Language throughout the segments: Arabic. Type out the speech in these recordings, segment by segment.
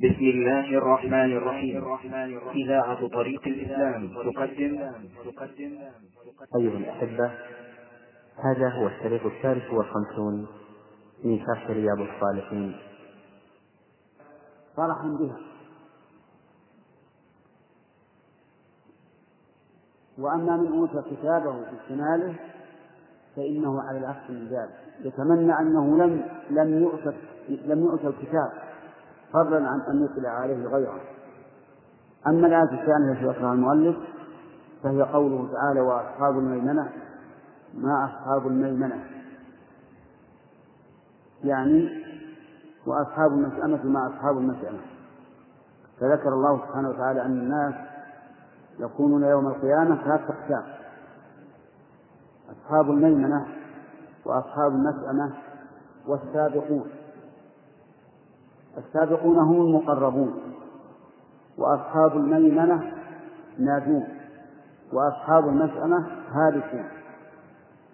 بسم الله الرحمن الرحيم. إذاعة طريق الإسلام تقدم. أيها الأحبة هذا هو الشريط الثالث والخمسون من شرح رياض الصالحين. فرحا بها. وأما من أوتى كتابه في شماله فإنه على العكس من ذلك. يتمنى أنه لم لم يؤت لم يؤت الكتاب. فضلا عن أن يطلع عليه غيره. أما الآية الثانية التي ذكرها المؤلف فهي قوله تعالى وأصحاب الميمنة ما أصحاب الميمنة. يعني وأصحاب المشأمة ما أصحاب المشأمة فذكر الله سبحانه وتعالى أن الناس يكونون يوم القيامة ثلاثة أقسام أصحاب الميمنة وأصحاب المشأمة والسابقون. السابقون هم المقربون وأصحاب الميمنة نادون وأصحاب المشأمة هالكون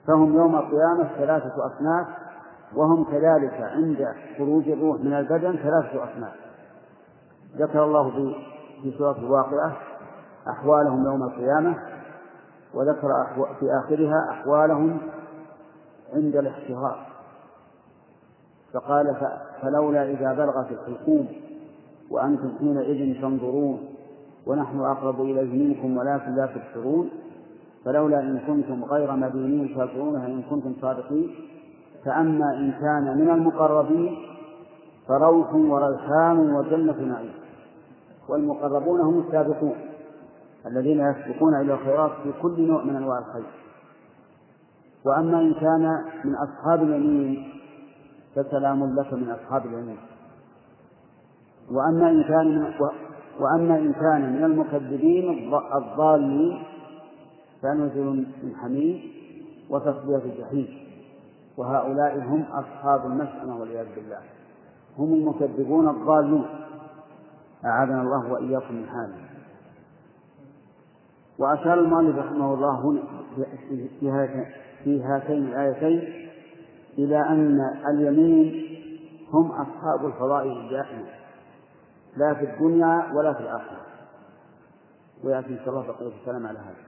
فهم يوم القيامة ثلاثة أصناف وهم كذلك عند خروج الروح من البدن ثلاثة أصناف. ذكر الله في في سورة الواقعة أحوالهم يوم القيامة وذكر في آخرها أحوالهم عند الاحتضار فقال فلولا إذا بلغت الحلقوم وأنتم حينئذ تنظرون ونحن أقرب إليه منكم ولكن لا تبصرون فلولا إن كنتم غير مدينين تبصرونها إن كنتم صادقين. فأما إن كان من المقربين فروح وريحان وجنة نعيم والمقربون هم السابقون الذين يسبقون إلى الخيرات في كل نوع من أنواع الخير. وأما إن كان من أصحاب اليمين فسلام لك من أصحاب اليمين وأما إن كان من وأما إن كان من المكذبين الضالين فنزل من حميم وتصلية الجحيم وهؤلاء هم أصحاب المشأمة والعياذ بالله. هم المكذبون الضالون. أعاذنا الله وإياكم من حالهم وأشار المؤلف رحمه الله هنا في هاتين الآيتين إلى أن اليمين هم أصحاب الفضائل الدائمة لا في الدنيا ولا في الآخرة. ويأتي إن شاء الله بقية الكلام على هذا.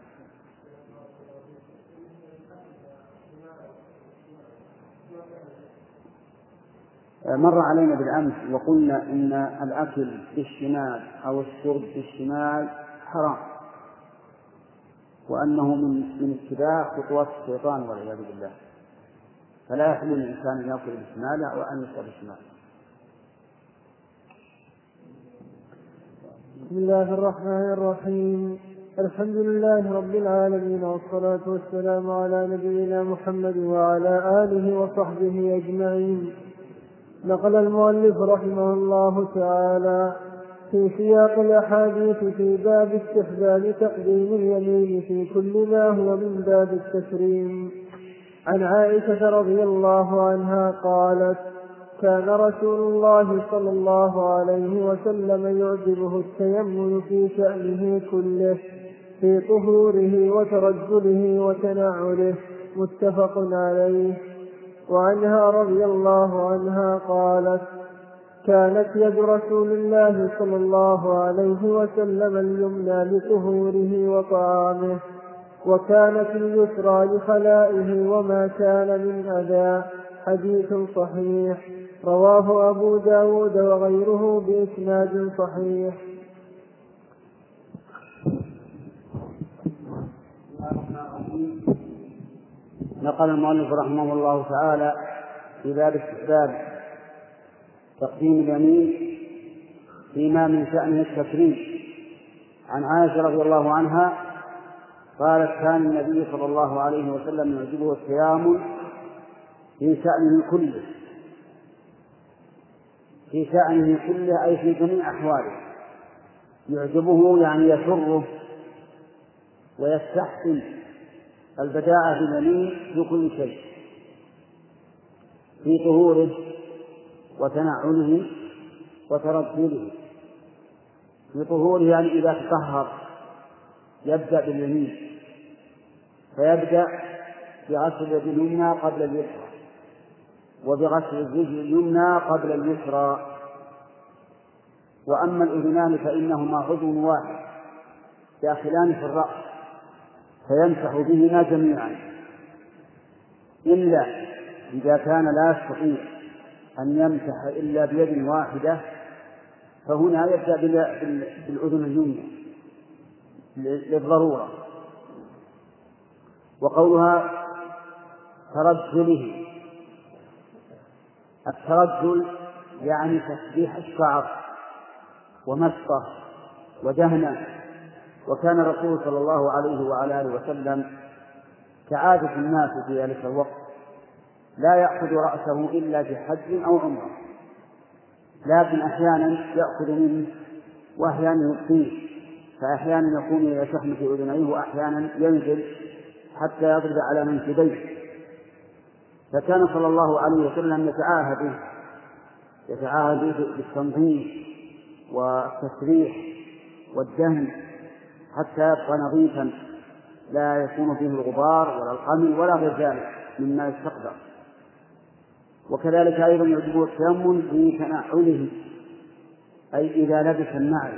مر علينا بالأمس وقلنا إن الأكل بالشمال أو الشرب بالشمال حرام وأنه من من اتباع خطوات الشيطان والعياذ بالله. فلا يحل للإنسان أن يأكل بشماله أو أن يشرب بشماله. بسم الله الرحمن الرحيم. الحمد لله رب العالمين والصلاة والسلام على نبينا محمد وعلى آله وصحبه أجمعين. نقل المؤلف رحمه الله تعالى في سياق الأحاديث في باب استحباب تقديم اليمين في كل ما هو من باب التكريم. عن عائشة رضي الله عنها قالت كان رسول الله صلى الله عليه وسلم يعجبه التيمم في شأنه كله في طهوره وترجله وتنعله متفق عليه. وعنها رضي الله عنها قالت كانت يد رسول الله صلى الله عليه وسلم اليمنى لطهوره وطعامه. وكانت اليسرى لخلائه وما كان من أذى. حديث صحيح. رواه أبو داود وغيره بإسناد صحيح. نقل المؤلف رحمه الله تعالى في باب استحباب تقديم اليمين فيما من شأنه التكريم. عن عائشة رضي الله عنها قالت كان النبي صلى الله عليه وسلم يعجبه الصيام في شأنه كله. في شأنه كله أي في جميع أحواله. يعجبه يعني يسره ويستحسن البداءة باليمين في كل شيء. في طهوره وتنعله وترجله في طهوره يعني إذا تطهر يبدأ باليمين. فيبدأ بغسل اليد اليمنى قبل اليسرى وبغسل الرجل اليمنى قبل اليسرى. وأما الأذنان فإنهما عضو واحد داخلان في الرأس فيمسح بهما جميعا. إلا إذا كان لا يستطيع أن يمسح إلا بيد واحدة فهنا يبدأ بالأذن اليمنى للضرورة. وقولها ترجله. الترجل يعني تسبيح الشعر ومسطه ودهنه وكان الرسول صلى الله عليه وعلى آله وسلم كعادة الناس في ذلك الوقت لا يأخذ رأسه إلا في حج أو عمرة. لكن أحيانا يأخذ منه وأحيانا يبقيه فأحيانا يكون يشحن في أذنيه وأحيانا ينزل حتى يضرب على منكبيه فكان صلى الله عليه وسلم يتعاهد يتعاهد بالتنظيف والتسريح والدهن حتى يبقى نظيفا لا يكون فيه الغبار ولا القمل ولا غير ذلك مما يستقدر وكذلك أيضا يجب التيمم في تنعله أي إذا لبس النعل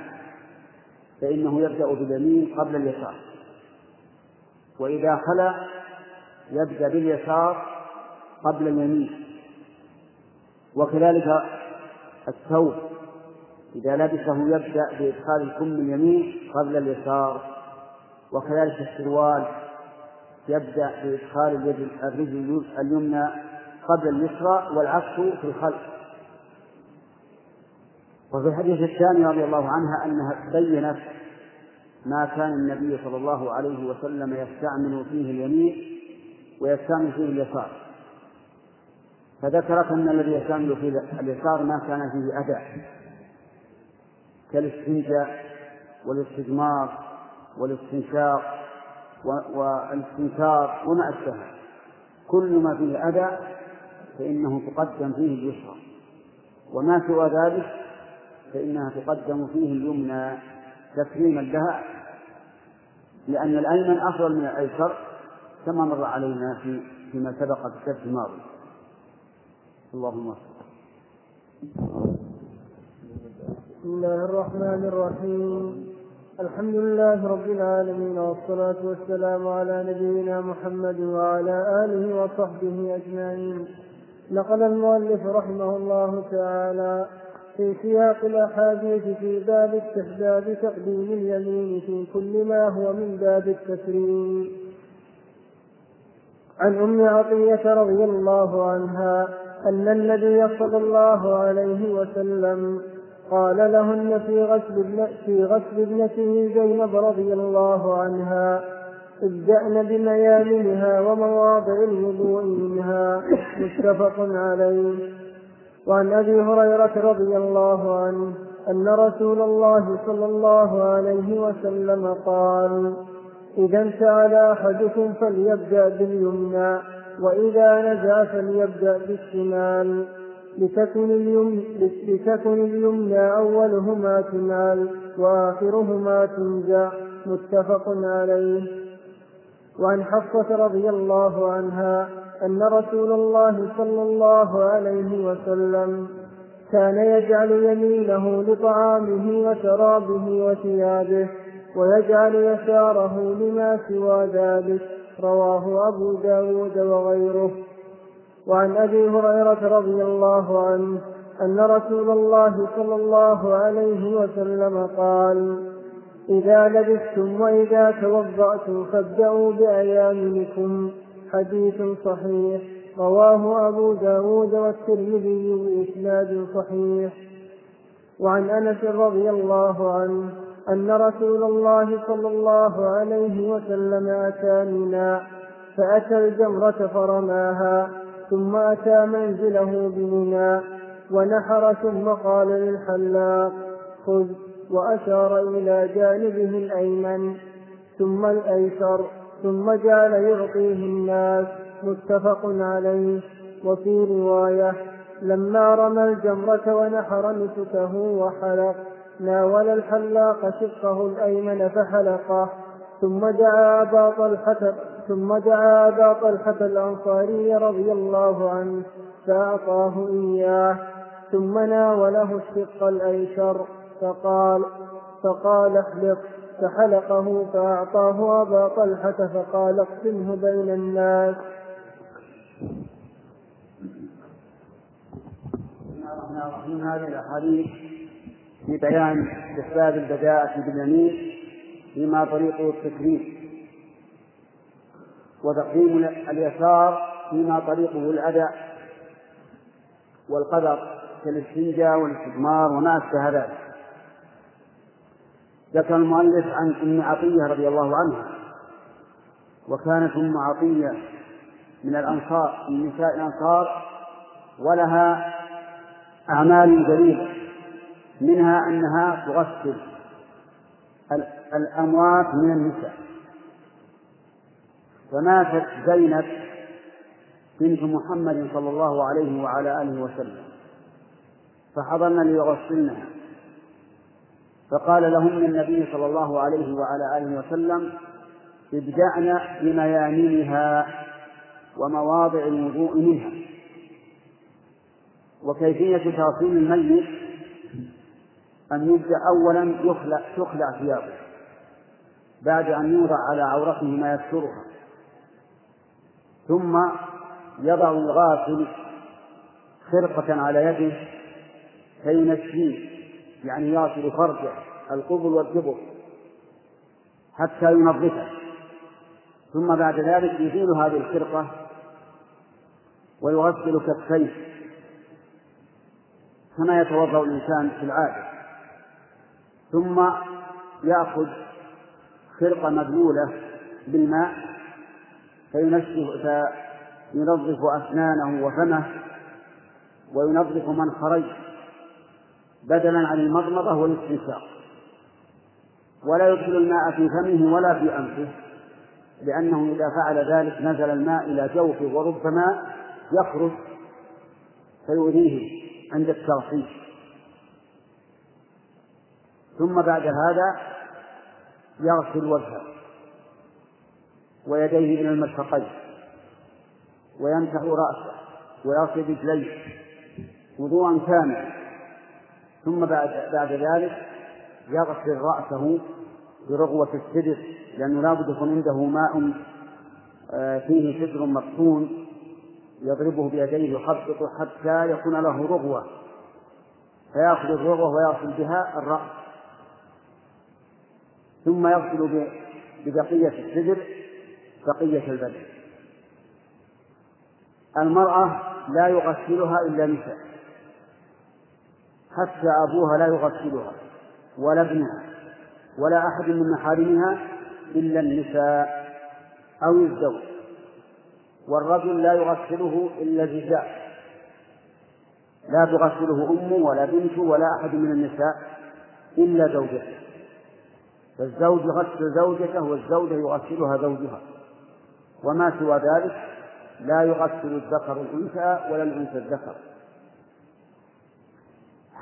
فإنه يبدأ باليمين قبل اليسار. وإذا خلا يبدأ باليسار قبل اليمين. وكذلك الثوب. إذا لبسه يبدأ بإدخال الكم اليمين قبل اليسار. وكذلك السروال يبدأ بإدخال اليد الرجل اليمنى قبل اليسرى والعكس في الخلف. وفي الحديث الثاني رضي الله عنها أنها بينت ما كان النبي صلى الله عليه وسلم يستعمل فيه اليمين ويستعمل فيه اليسار. فذكرت أن الذي يستعمل فيه اليسار ما كان فيه أذى. كالاستنجاء والاستجمار والاستنشاق والإستنكار وما أشبهه. كل ما فيه أذى فإنه تقدم فيه اليسرى. وما سوى ذلك فإنها تقدم فيه اليمنى. تكريما لها لأن الأيمن أفضل من الأيسر كما مر علينا في فيما سبق في الدرس الماضي. اللهم بسم الله الرحمن الرحيم. الحمد لله رب العالمين والصلاة والسلام على نبينا محمد وعلى آله وصحبه أجمعين. نقل المؤلف رحمه الله تعالى في سياق الأحاديث في باب استحباب تقديم اليمين في كل ما هو من باب التسليم عن أم عطية رضي الله عنها أن النبي صلى الله عليه وسلم قال لهن في غسل في غسل ابنته زينب رضي الله عنها ابدأن بميامنها ومواضع الوضوء منها متفق عليه. وعن أبي هريرة رضي الله عنه أن رسول الله صلى الله عليه وسلم قال إذا انتعل أحدكم فليبدأ باليمنى وإذا نزع فليبدأ بالشمال. لتكن اليمنى, لتكن اليمنى أولهما تنال وآخرهما تنزع. متفق عليه. وعن حفصة رضي الله عنها أن رسول الله صلى الله عليه وسلم كان يجعل يمينه لطعامه وشرابه وثيابه ويجعل يساره لما سوى ذلك رواه أبو داود وغيره. وعن أبي هريرة رضي الله عنه أن رسول الله صلى الله عليه وسلم قال إذا لبستم وإذا توضأتم فابدأوا بأيامنكم حديث صحيح. رواه أبو داود والترمذي بإسناد صحيح. وعن أنس رضي الله عنه أن رسول الله صلى الله عليه وسلم أتى منا فأتى الجمرة فرماها ثم أتى منزله بمنى ونحر ثم قال للحلاق خذ. وأشار إلى جانبه الأيمن ثم الأيسر. ثم جعل يعطيه الناس متفق عليه. وفي رواية لما رمى الجمرة ونحر نسكه وحلق ناول الحلاق شقه الأيمن فحلقه. ثم دعا أبا طلحة ثم دعا أبا طلحة الأنصاري رضي الله عنه فأعطاه إياه. ثم ناوله الشق الأيسر فقال فقال احلق. فحلقه فأعطاه أبا طلحة فقال اقسمه بين الناس. الرحيم. هذه الأحاديث في بيان استحباب البداءة باليمين فيما طريقه التكليف وتقديم اليسار فيما طريقه الأداء والقدر كالإستنجاء والاستثمار وما أشبه ذلك. ذكر المؤلف عن أم عطية رضي الله عنها. وكانت أم عطية من الأنصار من نساء الأنصار ولها أعمال جليلة منها أنها تغسل الأموات من النساء. فماتت زينب بنت محمد صلى الله عليه وعلى آله وسلم. فحضرن ليغسلنها. فقال لهن النبي صلى الله عليه وعلى آله وسلم ابدعن بميامنها ومواضع الوضوء منها. وكيفية تغسيل الميت؟ أن يبدأ أولا يخلع تخلع ثيابه بعد أن يوضع على عورته ما يسترها ثم يضع الغاسل خرقة على يده كي يعني يغسل فرجه القبل والدبر حتى ينظفه. ثم بعد ذلك يزيل هذه الخرقة ويغسل كفيه. كما يتوضأ الإنسان في العادة. ثم يأخذ خرقة مبلولة بالماء فينشف فينظف أسنانه وفمه وينظف من خرج. بدلا عن المضمضة والاستنشاق ولا يدخل الماء في فمه ولا في أنفه لأنه إذا فعل ذلك نزل الماء إلى جوفه وربما يخرج فيؤذيه عند الترحيب ثم بعد هذا يغسل وجهه ويديه إلى المرفقين ويمسح رأسه ويغسل رجليه وضوءا كاملا. ثم بعد بعد ذلك يغسل رأسه برغوة السدر لأنه لا بد يكون عنده ماء آه، فيه سدر مقطون يضربه بيديه يخبطه حتى يكون له رغوة. فيأخذ الرغوة ويغسل بها الرأس. ثم يغسل ببقية السدر بقية البدن. المرأة لا يغسلها إلا نساء. حتى أبوها لا يغسلها ولا ابنها ولا أحد من محارمها إلا النساء أو الزوج. والرجل لا يغسله إلا الرجال. لا تغسله أمه ولا بنته ولا أحد من النساء إلا زوجته. فالزوج يغسل زوجته والزوجة يغسلها زوجها. وما سوى ذلك لا يغسل الذكر الأنثى ولا الأنثى الذكر.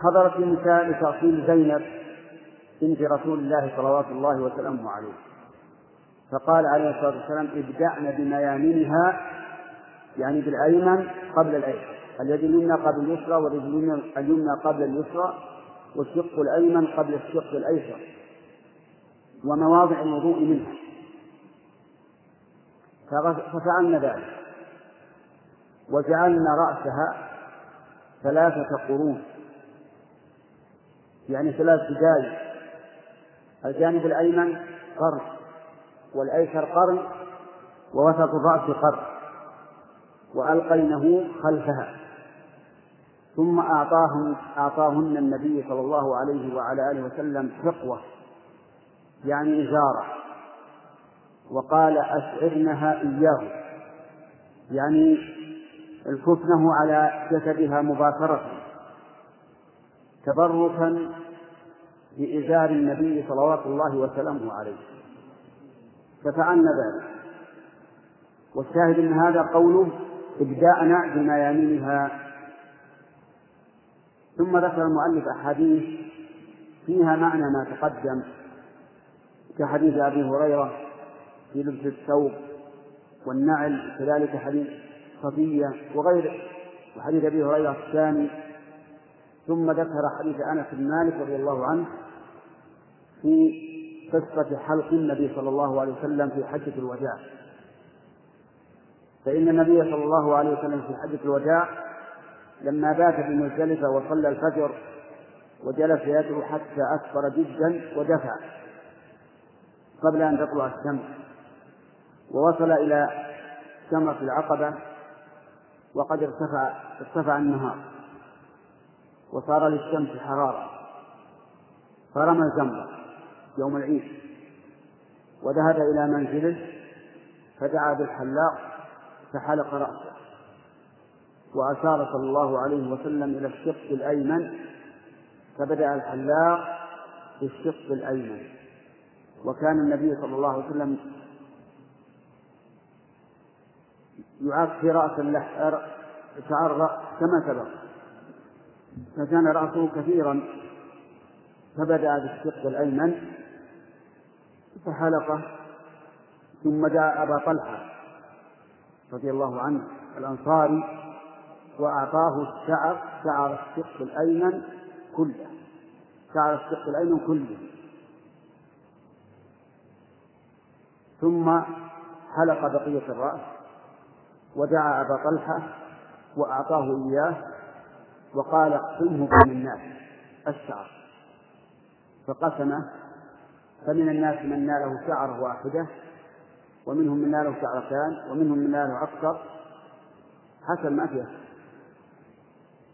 حضرت النساء لتغسيل زينب بنت رسول الله صلوات الله وسلامه عليه. فقال عليه الصلاة والسلام ابدعن بميامنها يعني بالأيمن قبل الأيسر اليد اليمنى قبل اليسرى واليد اليمنى قبل اليسرى والشق الأيمن قبل الشق الأيسر. ومواضع الوضوء منها. ففعلنا ذلك. وجعلنا رأسها ثلاثة قرون. يعني ثلاث دقائق الجانب الأيمن قرن والأيسر قرن ووسط الرأس قرن. وألقينه خلفها. ثم أعطاهن أعطاهن النبي صلى الله عليه وعلى آله وسلم حقوة يعني إزارة. وقال أشعرنها إياه. يعني الكفنه على جسدها مباشرة. تبركا بإزار النبي صلوات الله وسلامه عليه. ففعلنا ذلك والشاهد من هذا قوله ابدأنا بميامنها ثم ذكر المؤلف أحاديث فيها معنى ما تقدم كحديث أبي هريرة في لبس الثوب والنعل كذلك حديث صفية وغيره وحديث أبي هريرة الثاني ثم ذكر حديث أنس بن مالك رضي الله عنه في قصة حلق النبي صلى الله عليه وسلم في حجة الوداع. فإن النبي صلى الله عليه وسلم في حجة الوداع لما بات في مزدلفة وصلى الفجر وجلس يدعو حتى أسفر جدا ودفع قبل أن تطلع الشمس. ووصل إلى شمرة العقبة وقد ارتفع ارتفع النهار. وصار للشمس حرارة. فرمى الجمرة يوم العيد. وذهب إلى منزله فدعا بالحلاق فحلق رأسه. وأشار صلى الله عليه وسلم إلى الشق الأيمن فبدأ الحلاق بالشق الأيمن. وكان النبي صلى الله عليه وسلم يعاق في رأس شعر الرأس كما سبق. فكان رأسه كثيرا فبدأ بالشق الأيمن فحلقه ثم جاء أبا طلحة رضي الله عنه الأنصاري وأعطاه الشعر شعر الشق الأيمن كله شعر الشق الأيمن كله. ثم حلق بقية الرأس ودعا أبا طلحة وأعطاه إياه وقال اقسمه بين الناس. الشعر فقسمه. فمن الناس من ناله شعرة واحدة ومنهم من ناله شعرتان ومنهم من ناله أكثر. حسب ما فيه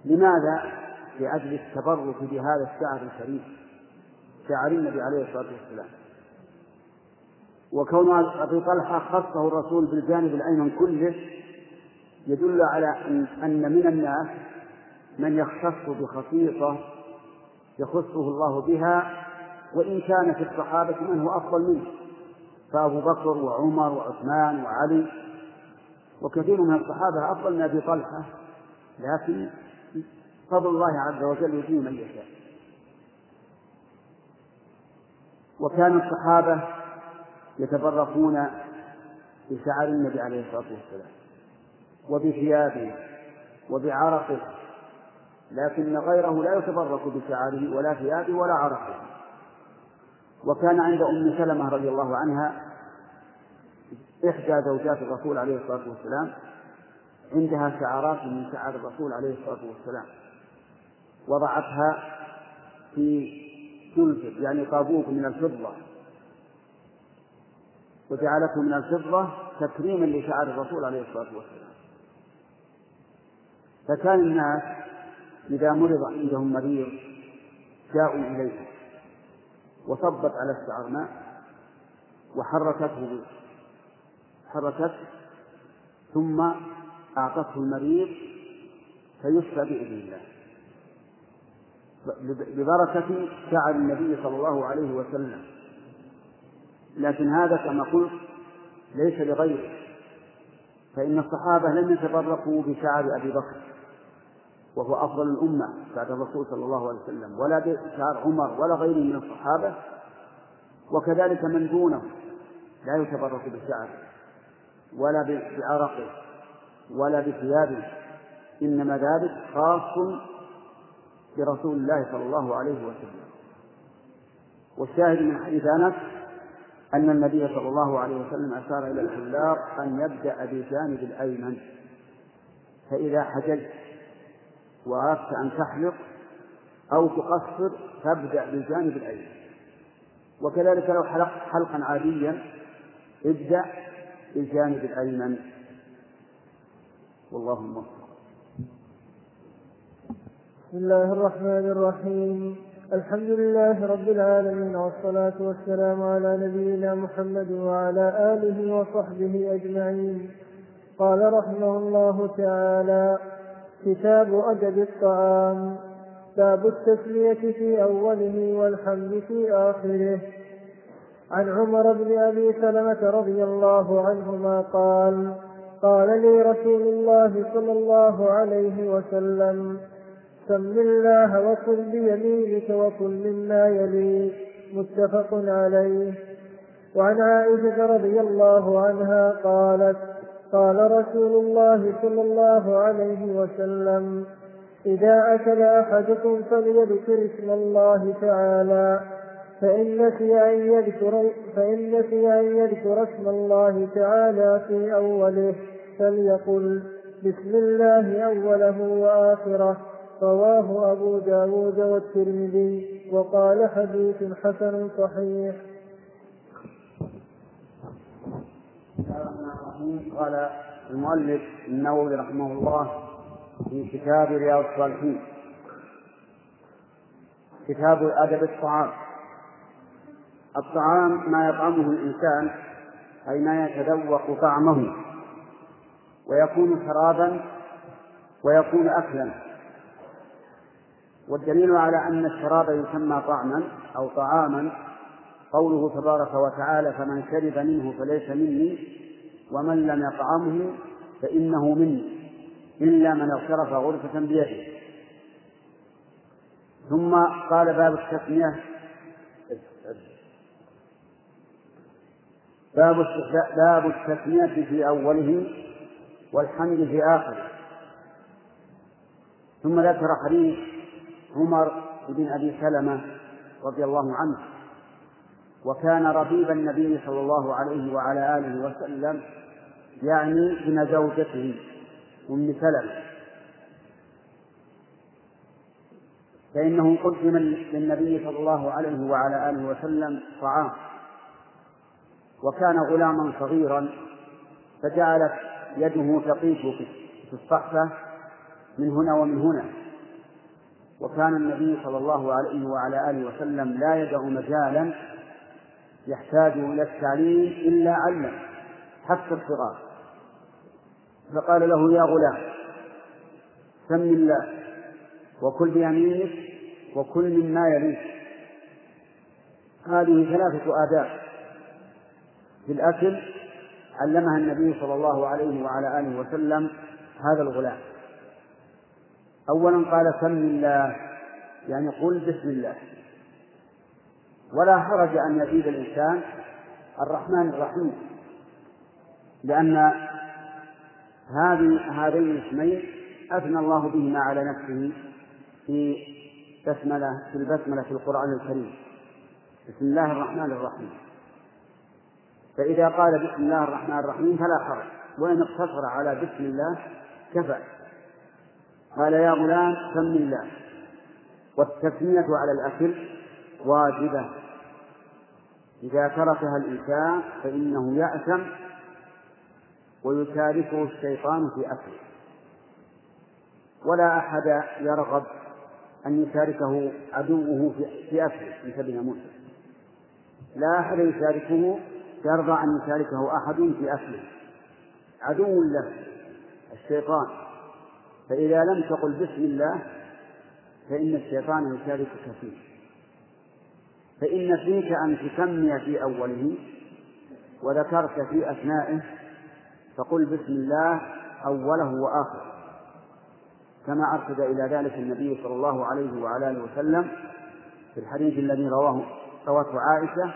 لماذا؟ لأجل التبرك بهذا الشعر الكريم. شعر النبي عليه الصلاة والسلام. وكون أبي طلحة خصه الرسول بالجانب الأيمن كله يدل على أن من الناس من يختص بخصيصة يخصه الله بها وإن كان في الصحابة من هو أفضل منه فأبو بكر وعمر وعثمان وعلي وكثير من الصحابة أفضل من أبي طلحة لكن فضل الله عز وجل يؤتيه من يشاء. وكان الصحابة يتبركون بشعر النبي عليه الصلاة والسلام وبثيابه وبعرقه لكن غيره لا يتبرك بشعره ولا ثيابه ولا عرقه. وكان عند أم سلمة رضي الله عنها إحدى زوجات الرسول عليه الصلاة والسلام عندها شعرات من شعر الرسول عليه الصلاة والسلام. وضعتها في سلسل يعني طابوق من الفضة. وجعلته من الفضة تكريما لشعر الرسول عليه الصلاة والسلام. فكان الناس إذا مرض عندهم مريض جاءوا إليه وصبت على الشعر ماء وحركته حركته ثم أعطته المريض فيشفى بإذن الله. ببركة شعر النبي صلى الله عليه وسلم. لكن هذا كما قلت ليس لغيره فإن الصحابة لم يتبركوا بشعر أبي بكر. وهو أفضل الأمة بعد الرسول صلى الله عليه وسلم. ولا بشعر عمر ولا غيره من الصحابة. وكذلك من دونه لا يتبرك بشعره ولا بعرقه ولا بثيابه إنما ذلك خاص برسول الله صلى الله عليه وسلم. والشاهد من حديث أنس أن النبي صلى الله عليه وسلم أشار إلى الحلاق أن يبدأ بالجانب الأيمن. فإذا حججت وأردت أن تحلق أو تقصر فابدأ بالجانب الأيمن وكذلك لو حلقت حلقا عاديا ابدأ بالجانب الأيمن. والله الموفق بسم الله الرحمن الرحيم. الحمد لله رب العالمين والصلاة والسلام على نبينا محمد وعلى آله وصحبه أجمعين. قال رحمه الله تعالى كتاب أدب الطعام. باب التسمية في أوله والحمد في آخره. عن عمر بن أبي سلمة رضي الله عنهما قال قال لي رسول الله صلى الله عليه وسلم سم الله وكل بيمينك وكل مما يليك متفق عليه. وعن عائشة رضي الله عنها قالت قال رسول الله صلى الله عليه وسلم إذا أكل أحدكم فليذكر اسم الله تعالى فإن نسي أن يذكر فإن نسي أن يذكر اسم الله تعالى في أوله فليقل بسم الله أوله وآخره. رواه أبو داود والترمذي وقال حديث حسن صحيح. قال المؤلف النووي رحمه الله في كتاب رياض الصالحين كتاب أدب الطعام. الطعام ما يطعمه الإنسان أي ما يتذوق طعمه ويكون شرابا ويكون أكلا. والدليل على أن الشراب يسمى طعما أو طعاما قوله تبارك وتعالى فمن شرب منه فليس مني ومن لم يطعمه فإنه مني إلا من اغترف غرفة بيده. ثم قال باب التسمية. باب باب التسمية في أوله والحمد في آخره. ثم ذكر حديث عمر بن أبي سلمة رضي الله عنه. وكان ربيب النبي صلى الله عليه وعلى آله وسلم يعني من زوجته أم سلمة. فإنه قدم للنبي صلى الله عليه وعلى آله وسلم طعام. وكان غلاما صغيرا فجعلت يده تطيش في الصحفة من هنا ومن هنا. وكان النبي صلى الله عليه وعلى آله وسلم لا يدع مجالا يحتاج إلى التعليم إلا علم حتى الصغار فقال له يا غلام سم الله وكل بيمينك وكل مما يليك. هذه ثلاثة آداب في الأكل علمها النبي صلى الله عليه وعلى آله وسلم هذا الغلام. أولا قال سم الله يعني قل بسم الله. ولا حرج أن يزيد الإنسان الرحمن الرحيم لأن هذين الاسمين أثنى الله بهما على نفسه في بسملة في البسملة في القرآن الكريم. بسم الله الرحمن الرحيم. فإذا قال بسم الله الرحمن الرحيم فلا حرج. وإن اقتصر على بسم الله كفى. قال يا غلام سم الله. والتسمية على الأكل واجبة. إذا تركها الإنسان فإنه يأثم ويشاركه الشيطان في أكله. ولا أحد يرغب أن يشاركه عدوه في أكله في سبيل موسى. لا أحد يشاركه يرضى أن يشاركه أحد في أكله. عدو له الشيطان. فإذا لم تقل بسم الله فإن الشيطان يشاركك فيه فإن فيك أن تسمي في أوله وذكرت في أثنائه فقل بسم الله أوله وآخره كما أرشد إلى ذلك النبي صلى الله عليه وعلى آله وسلم في الحديث الذي رواه روته عائشة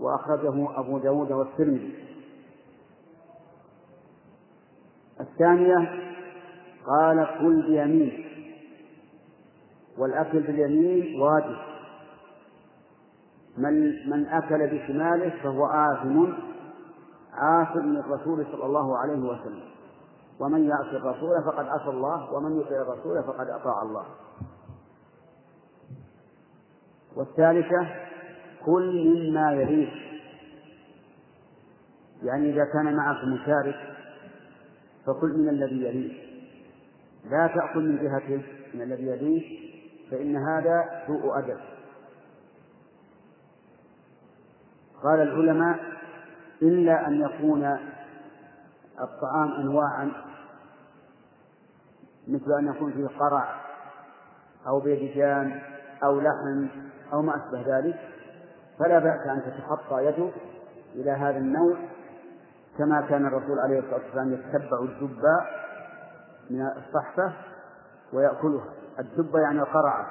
وأخرجه أبو داود والترمذي. الثانية قال كل بيمين والأكل باليمين واجب. من من أكل بشماله فهو آثم عاصر للرسول صلى الله عليه وسلم. ومن يعص الرسول فقد عصى الله ومن يطع الرسول فقد أطاع الله. والثالثة كل مما يليك يعني إذا كان معك مشارك فكل من الذي يليك لا تأكل من جهته من الذي يليك فإن هذا سوء أدب. قال العلماء إلا أن يكون الطعام أنواعا مثل أن يكون فيه قرع أو بيدجان أو لحم أو ما أشبه ذلك فلا بأس أن تتخطى يده إلى هذا النوع كما كان الرسول عليه الصلاة والسلام يتتبع الدباء من الصحفة ويأكلها. الدب يعني القرعة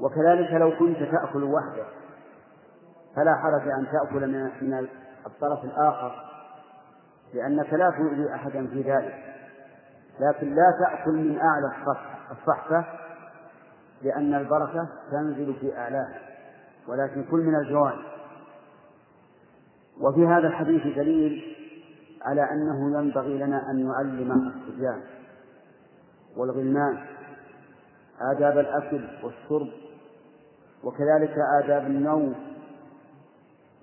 وكذلك لو كنت تأكل وحدك فلا حرج أن تأكل من الطرف الآخر لأنك لا تؤذي أحدا في ذلك. لكن لا تأكل من أعلى الصحفة لأن البركة تنزل في أعلاه. ولكن كل من الجوانب وفي هذا الحديث دليل على أنه ينبغي لنا أن نعلم الصبيان والغلمان آداب الأكل والشرب وكذلك آداب النوم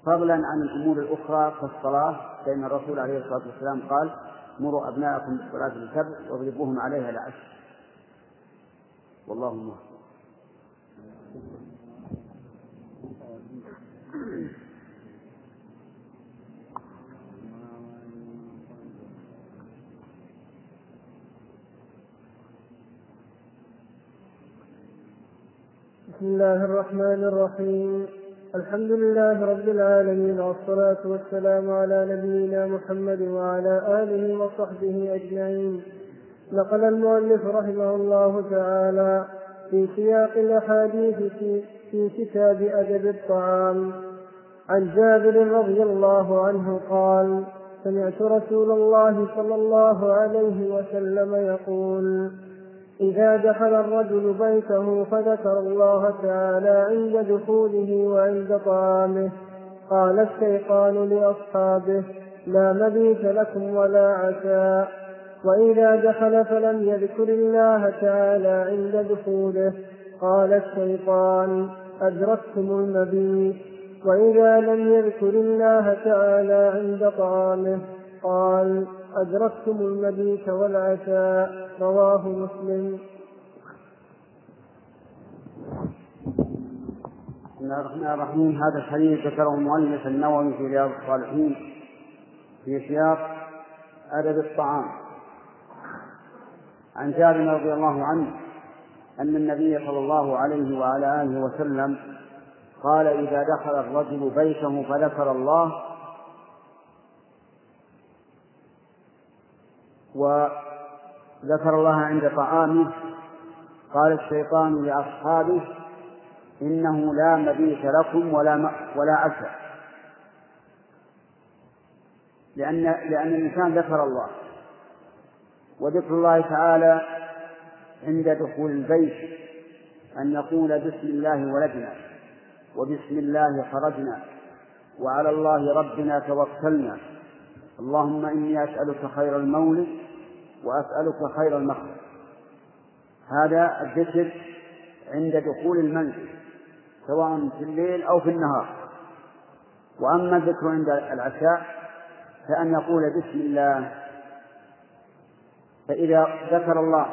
فضلا عن الأمور الأخرى كالصلاة فإن الرسول عليه الصلاة والسلام قال مروا أبناءكم بالصلاة السبع واضربوهم عليها العشر. والله موفق بسم الله الرحمن الرحيم. الحمد لله رب العالمين والصلاة والسلام على نبينا محمد وعلى آله وصحبه أجمعين. نقل المؤلف رحمه الله تعالى في سياق الأحاديث في, في كتاب أدب الطعام. عن جابر رضي الله عنه قال سمعت رسول الله صلى الله عليه وسلم يقول إذا دخل الرجل بيته فذكر الله تعالى عند دخوله وعند طعامه. قال الشيطان لأصحابه لا مبيت لكم ولا عشاء وإذا دخل فلم يذكر الله تعالى عند دخوله. قال الشيطان أدركتم المبيت. وإذا لم يذكر الله تعالى عند طعامه قال أدركتم المبيت والعشاء رواه مسلم. بسم الله الرحمن الرحيم. هذا الحديث ذكره المؤلف النووي في رياض الصالحين في سياق أدب الطعام. عن جابر رضي الله عنه أن النبي صلى الله عليه وعلى آله وسلم قال إذا دخل الرجل بيته فذكر الله وذكر الله عند طعامه قال الشيطان لأصحابه إنه لا مبيت لكم ولا ولا عشاء لأن لأن الإنسان ذكر الله وذكر الله تعالى عند دخول البيت أن نقول بسم الله ولدنا وبسم الله خرجنا وعلى الله ربنا توكلنا. اللهم إني أسألك خير المولد وأسألك خير المخرج هذا الذكر عند دخول المنزل سواء في الليل أو في النهار. وأما الذكر عند العشاء فأن يقول بسم الله فإذا ذكر الله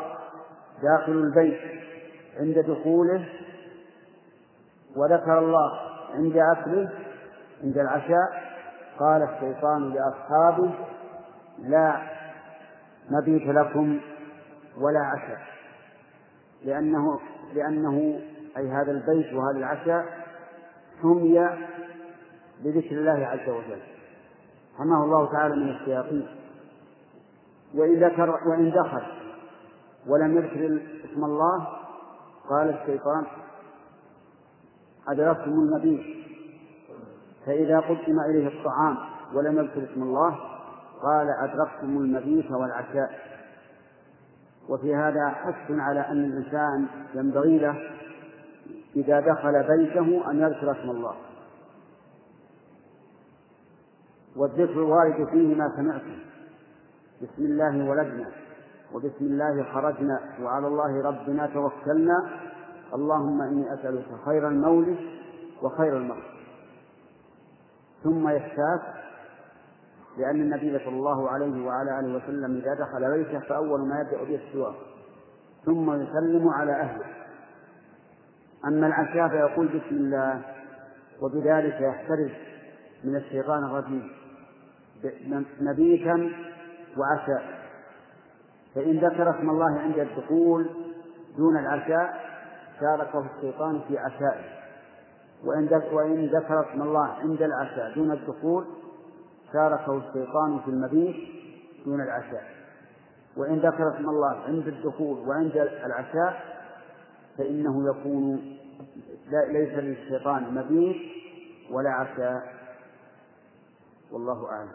داخل البيت عند دخوله وذكر الله عند أكله عند العشاء قال الشيطان لأصحابه لا مبيت لكم ولا عشاء. لأنه لأنه أي هذا البيت وهذا العشاء سمي بذكر الله عز وجل. حماه الله تعالى من الشياطين. وإن ذكر وإن دخل ولم يذكر اسم الله قال الشيطان أدركتم المبيت فإذا قدم إليه الطعام ولم يذكر اسم الله قال أدركتم المبيت والعشاء. وفي هذا حث على أن الإنسان ينبغي له إذا دخل بيته أن يذكر اسم الله. والذكر الوارد فيه ما سمعتم بسم الله ولدنا وبسم الله خرجنا وعلى الله ربنا توكلنا. اللهم إني أسألك خير المولد وخير المغفر ثم يحتاج لأن النبي صلى الله عليه وعلى آله وسلم إذا دخل بيته فأول ما يبدأ به السواك ثم يسلم على أهله. أما العشاء فيقول بسم الله وبذلك يحترز من الشيطان الرجيم مبيتا وعشاء. فإن ذكر اسم الله عند الدخول دون العشاء شاركه الشيطان في عشائه. وإن ذكر اسم الله عند العشاء دون الدخول شاركه الشيطان في المبيت دون العشاء. وإن ذكر اسم الله عند الدخول وعند العشاء فإنه يكون ليس للشيطان مبيت ولا عشاء. والله أعلم.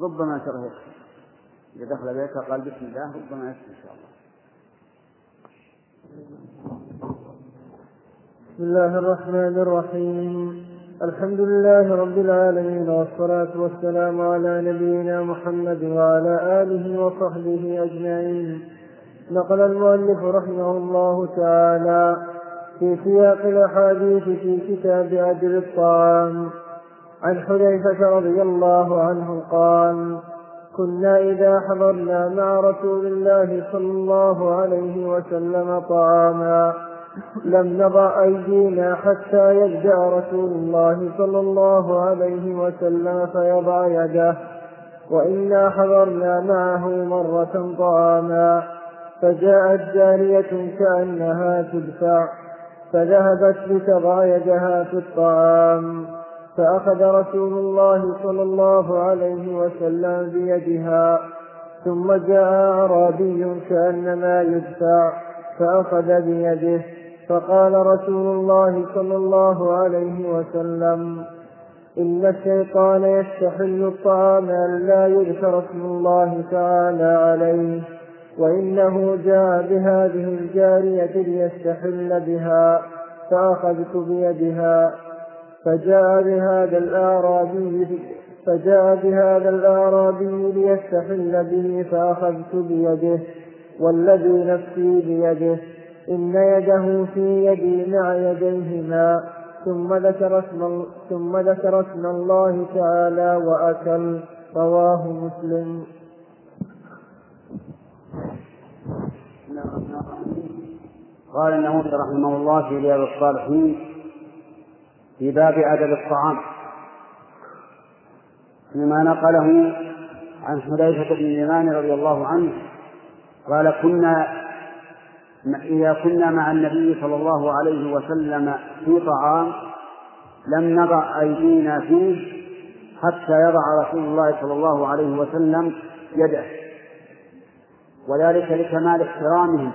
ربما تره إذا دخل بيتها قال بسم الله ربما يسمع إن شاء الله. بسم الله الرحمن الرحيم. الحمد لله رب العالمين والصلاة والسلام على نبينا محمد وعلى آله وصحبه أجمعين. نقل المؤلف رحمه الله تعالى في سياق الأحاديث في كتاب أجر الطعام. عن حذيفة رضي الله عنه قال كنا إذا حضرنا مع رسول الله صلى الله عليه وسلم طعاما لم نضع أيدينا حتى يبدأ رسول الله صلى الله عليه وسلم فيضع يده وإنا حضرنا معه مرة طعاما فجاءت جارية كأنها تدفع فذهبت لتضع يدها في الطعام فأخذ رسول الله صلى الله عليه وسلم بيدها ثم جاء أعرابي كأنما يدفع فأخذ بيده فقال رسول الله صلى الله عليه وسلم إن الشيطان يستحل الطعام لا يذكر اسم الله تعالى عليه وإنه جاء بهذه الجارية ليستحل بها فأخذت بيدها فجاء بهذا الأعرابي فجاء بهذا الأعرابي ليستحل به فأخذت بيده والذي نفسي بيده. إن يده في يدي مع يديهما ثم ذكر اسم ثم ذكر اسم الله تعالى وأكل رواه مسلم. قال النووي رحمه الله في رياض الصالحين في باب أدب الطعام فيما نقله عن حذيفة بن اليمان رضي الله عنه قال كنا إذا كنا مع النبي صلى الله عليه وسلم في طعام لم نضع أيدينا فيه حتى يضع رسول الله صلى الله عليه وسلم يده. وذلك لكمال احترامهم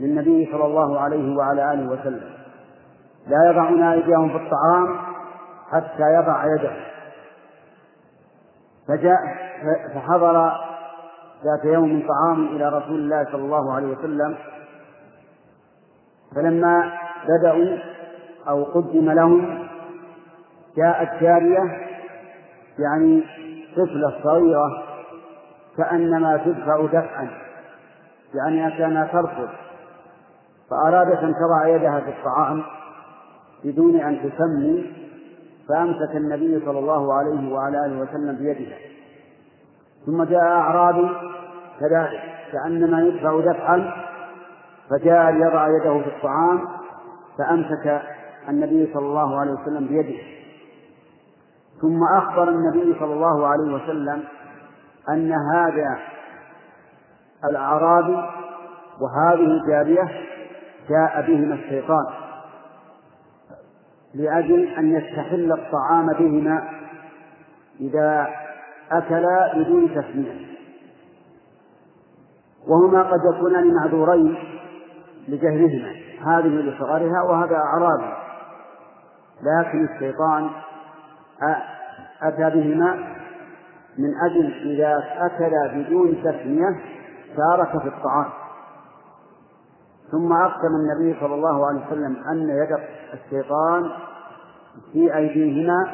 للنبي صلى الله عليه وعلى آله وسلم. لا يضعون أيديهم في الطعام حتى يضع يده. فجاء فحضر ذات يوم طعام إلى رسول الله صلى الله عليه وسلم فلما بدأوا أو قدم لهم جاءت جارية يعني طفلة صغيرة كأنما تدفع دفعا يعني كانها ترفض فأرادت أن تضع يدها في الطعام بدون أن تسمي فأمسك النبي صلى الله عليه وعلى آله وسلم بيدها ثم جاء أعرابي كذلك كأنما يدفع دفعا فجاء ليضع يده في الطعام فأمسك النبي صلى الله عليه وسلم بيده. ثم أخبر النبي صلى الله عليه وسلم أن هذا الأعرابي وهذه الجارية جاء بهما الشيطان لأجل أن يستحل الطعام بهما إذا أكلا بدون تسمية. وهما قد يكونان معذورين لجهلهما. هذه لصغرها وهذا أعرابي لكن الشيطان أتى بهما من أجل إذا أكلا بدون تسمية شارك في الطعام. ثم أقسم النبي صلى الله عليه وسلم أن يد الشيطان في أيديهما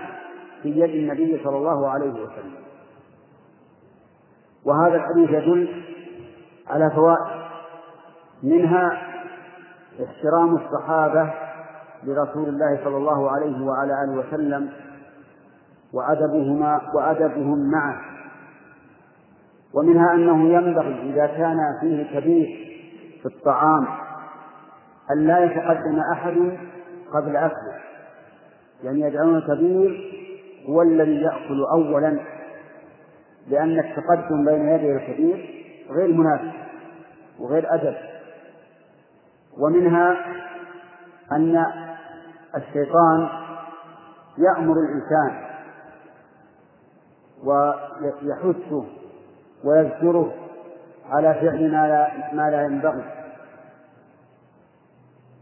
في يد النبي صلى الله عليه وسلم. وهذا الحديث يدل على فوائد. منها احترام الصحابة لرسول الله صلى الله عليه وعلى آله وسلم وأدبهما وأدبهم معه. ومنها أنه ينبغي إذا كان فيه كبير في الطعام أن لا يتقدم أحد قبل أكله. يعني يجعلون الكبير هو الذي يأكل أولا لأن التقدم بين يدي الكبير غير مناسب وغير أدب. ومنها أن الشيطان يأمر الإنسان ويحثه ويذكره على فعل ما لا, ما لا ينبغي.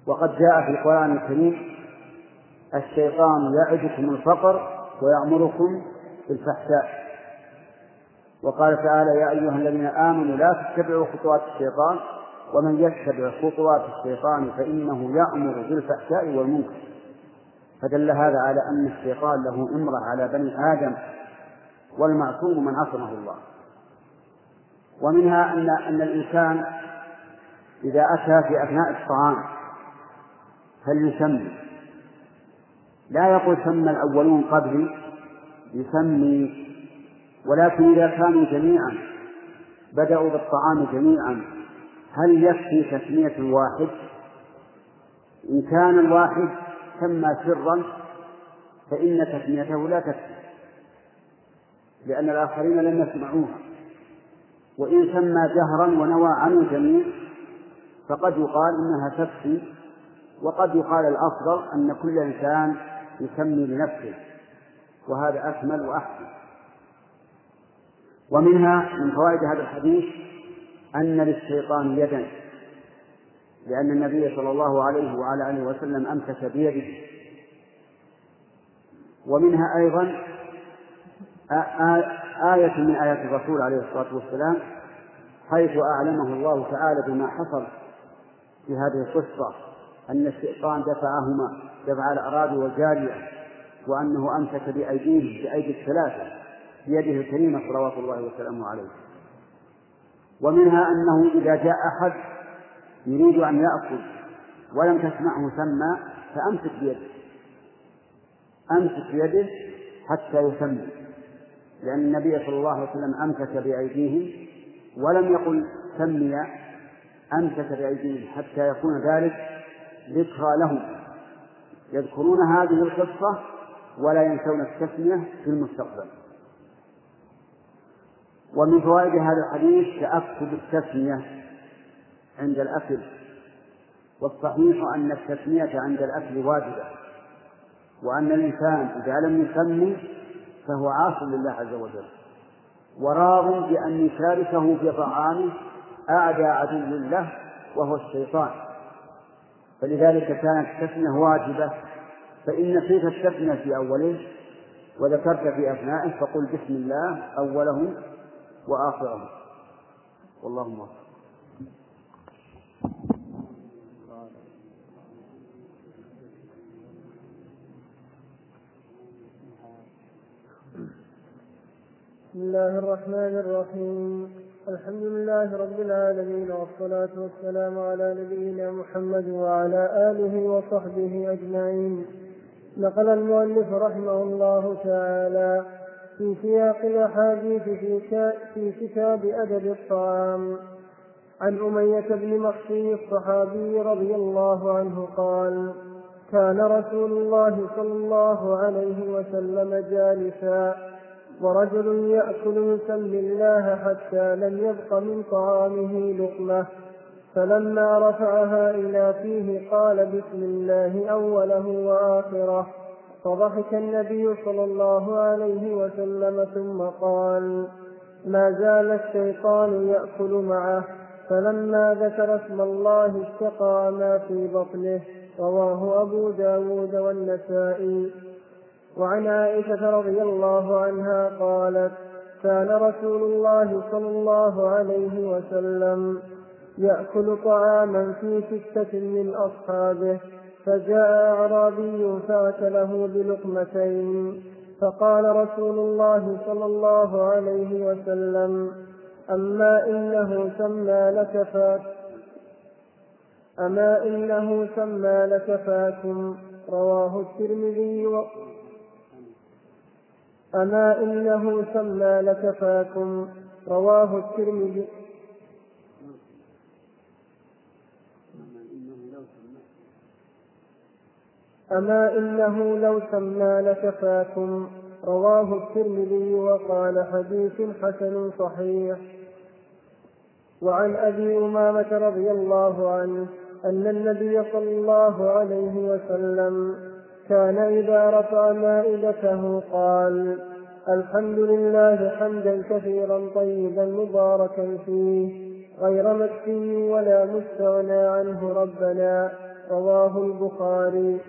وقد جاء في القرآن الكريم الشيطان يعدكم الفقر ويأمركم بالفحشاء. وقال تعالى يا أيها الذين آمنوا لا تتبعوا خطوات الشيطان ومن يتبع خطوات الشيطان فإنه يأمر بالفحشاء والمنكر. فدل هذا على أن الشيطان له إمرة على بني آدم والمعصوم من عصمه الله. ومنها أن أن الإنسان إذا أتى في أثناء الطعام فليسمي لا يقول سمى الأولون قبلي يسمي ولكن إذا كانوا جميعا بدأوا بالطعام جميعا هل يكفي تسمية الواحد؟ إن كان الواحد سمى سرا فإن تسميته لا تكفي لأن الآخرين لم يسمعوها وإن سمى جهرا ونوى عنه الجميع فقد يقال إنها تكفي وقد يقال الأفضل أن كل إنسان يسمي لنفسه وهذا أكمل وأحسن ومنها من فوائد هذا الحديث أن للشيطان يدا لأن النبي صلى الله عليه وعلى آله وسلم أمسك بيده. ومنها أيضا آية من آيات الرسول عليه الصلاة والسلام حيث أعلمه الله تعالى بما حصل في هذه القصة أن الشيطان دفعهما دفع الأراضي والجارية وأنه أمسك بأيديه بأيدي الثلاثة بيده الكريمة صلوات الله وسلامه عليه. ومنها أنه إذا جاء أحد يريد أن يأكل ولم تسمعه سمى فأمسك بيده. أمسك بيده حتى يسمي لأن النبي صلى الله عليه وسلم أمسك بأيديهم ولم يقل سمي أمسك بأيديهم حتى يكون ذلك ذكرى لهم. يذكرون هذه القصة ولا ينسون التسمية في المستقبل. ومن فوائد هذا الحديث تأكد التسمية عند الأكل والصحيح أن التسمية عند الأكل واجبة وأن الإنسان إذا لم يسمي فهو عاص لله عز وجل وراض بأن يشاركه في طعامه أعدى عدو له وهو الشيطان. فلذلك كانت التسمية واجبة فإن نسيت التسمية في أوله وذكرت في أثنائه فقل بسم الله أوله وآخره. والله موفق بسم الله الرحمن الرحيم. الحمد لله رب العالمين والصلاة والسلام على نبينا محمد وعلى آله وصحبه أجمعين. نقل المؤلف رحمه الله تعالى في سياق الأحاديث في, كتاب أدب الطعام. عن أمية بن مخفي الصحابي رضي الله عنه قال كان رسول الله صلى الله عليه وسلم جالسا ورجل يأكل يسمي الله حتى لم يبق من طعامه لقمة. فلما رفعها إلى فيه قال بسم الله أوله وآخره. فضحك النبي صلى الله عليه وسلم ثم قال ما زال الشيطان يأكل معه فلما ذكر اسم الله اشتقى ما في بطنه. رواه أبو داود والنسائي. وعن عائشة رضي الله عنها قالت كان رسول الله صلى الله عليه وسلم يأكل طعاما في ستة من أصحابه فجاء أعرابي فأكله بلقمتين فقال رسول الله صلى الله عليه وسلم أما إنه سمى لك فات أما إنه سمى لك فاكم رواه الترمذي و... أما إنه سمى لك فاكم رواه الترمذي أما إنه لو سمى لكفاكم رواه الترمذي وقال حديث حسن صحيح. وعن أبي أمامة رضي الله عنه أن النبي صلى الله عليه وسلم كان إذا رفع مائدته قال الحمد لله حمدا كثيرا طيبا مباركا فيه غير مكفي ولا مستغنى عنه ربنا رواه البخاري.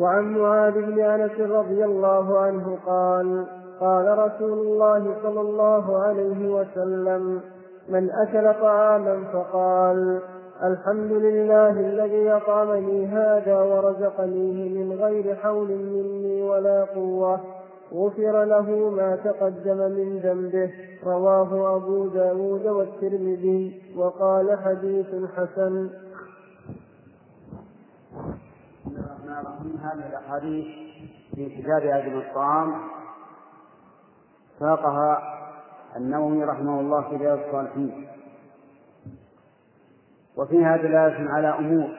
وعن معاذ بن أنس رضي الله عنه قال قال رسول الله صلى الله عليه وسلم من أكل طعاما فقال الحمد لله الذي أطعمني هذا ورزقنيه من غير حول مني ولا قوة غفر له ما تقدم من ذنبه رواه أبو داود والترمذي وقال حديث حسن. هذه الأحاديث في كتاب أدب الطعام. ساقها النووي رحمه الله في رياض الصالحين. وفيها دلالة على أمور.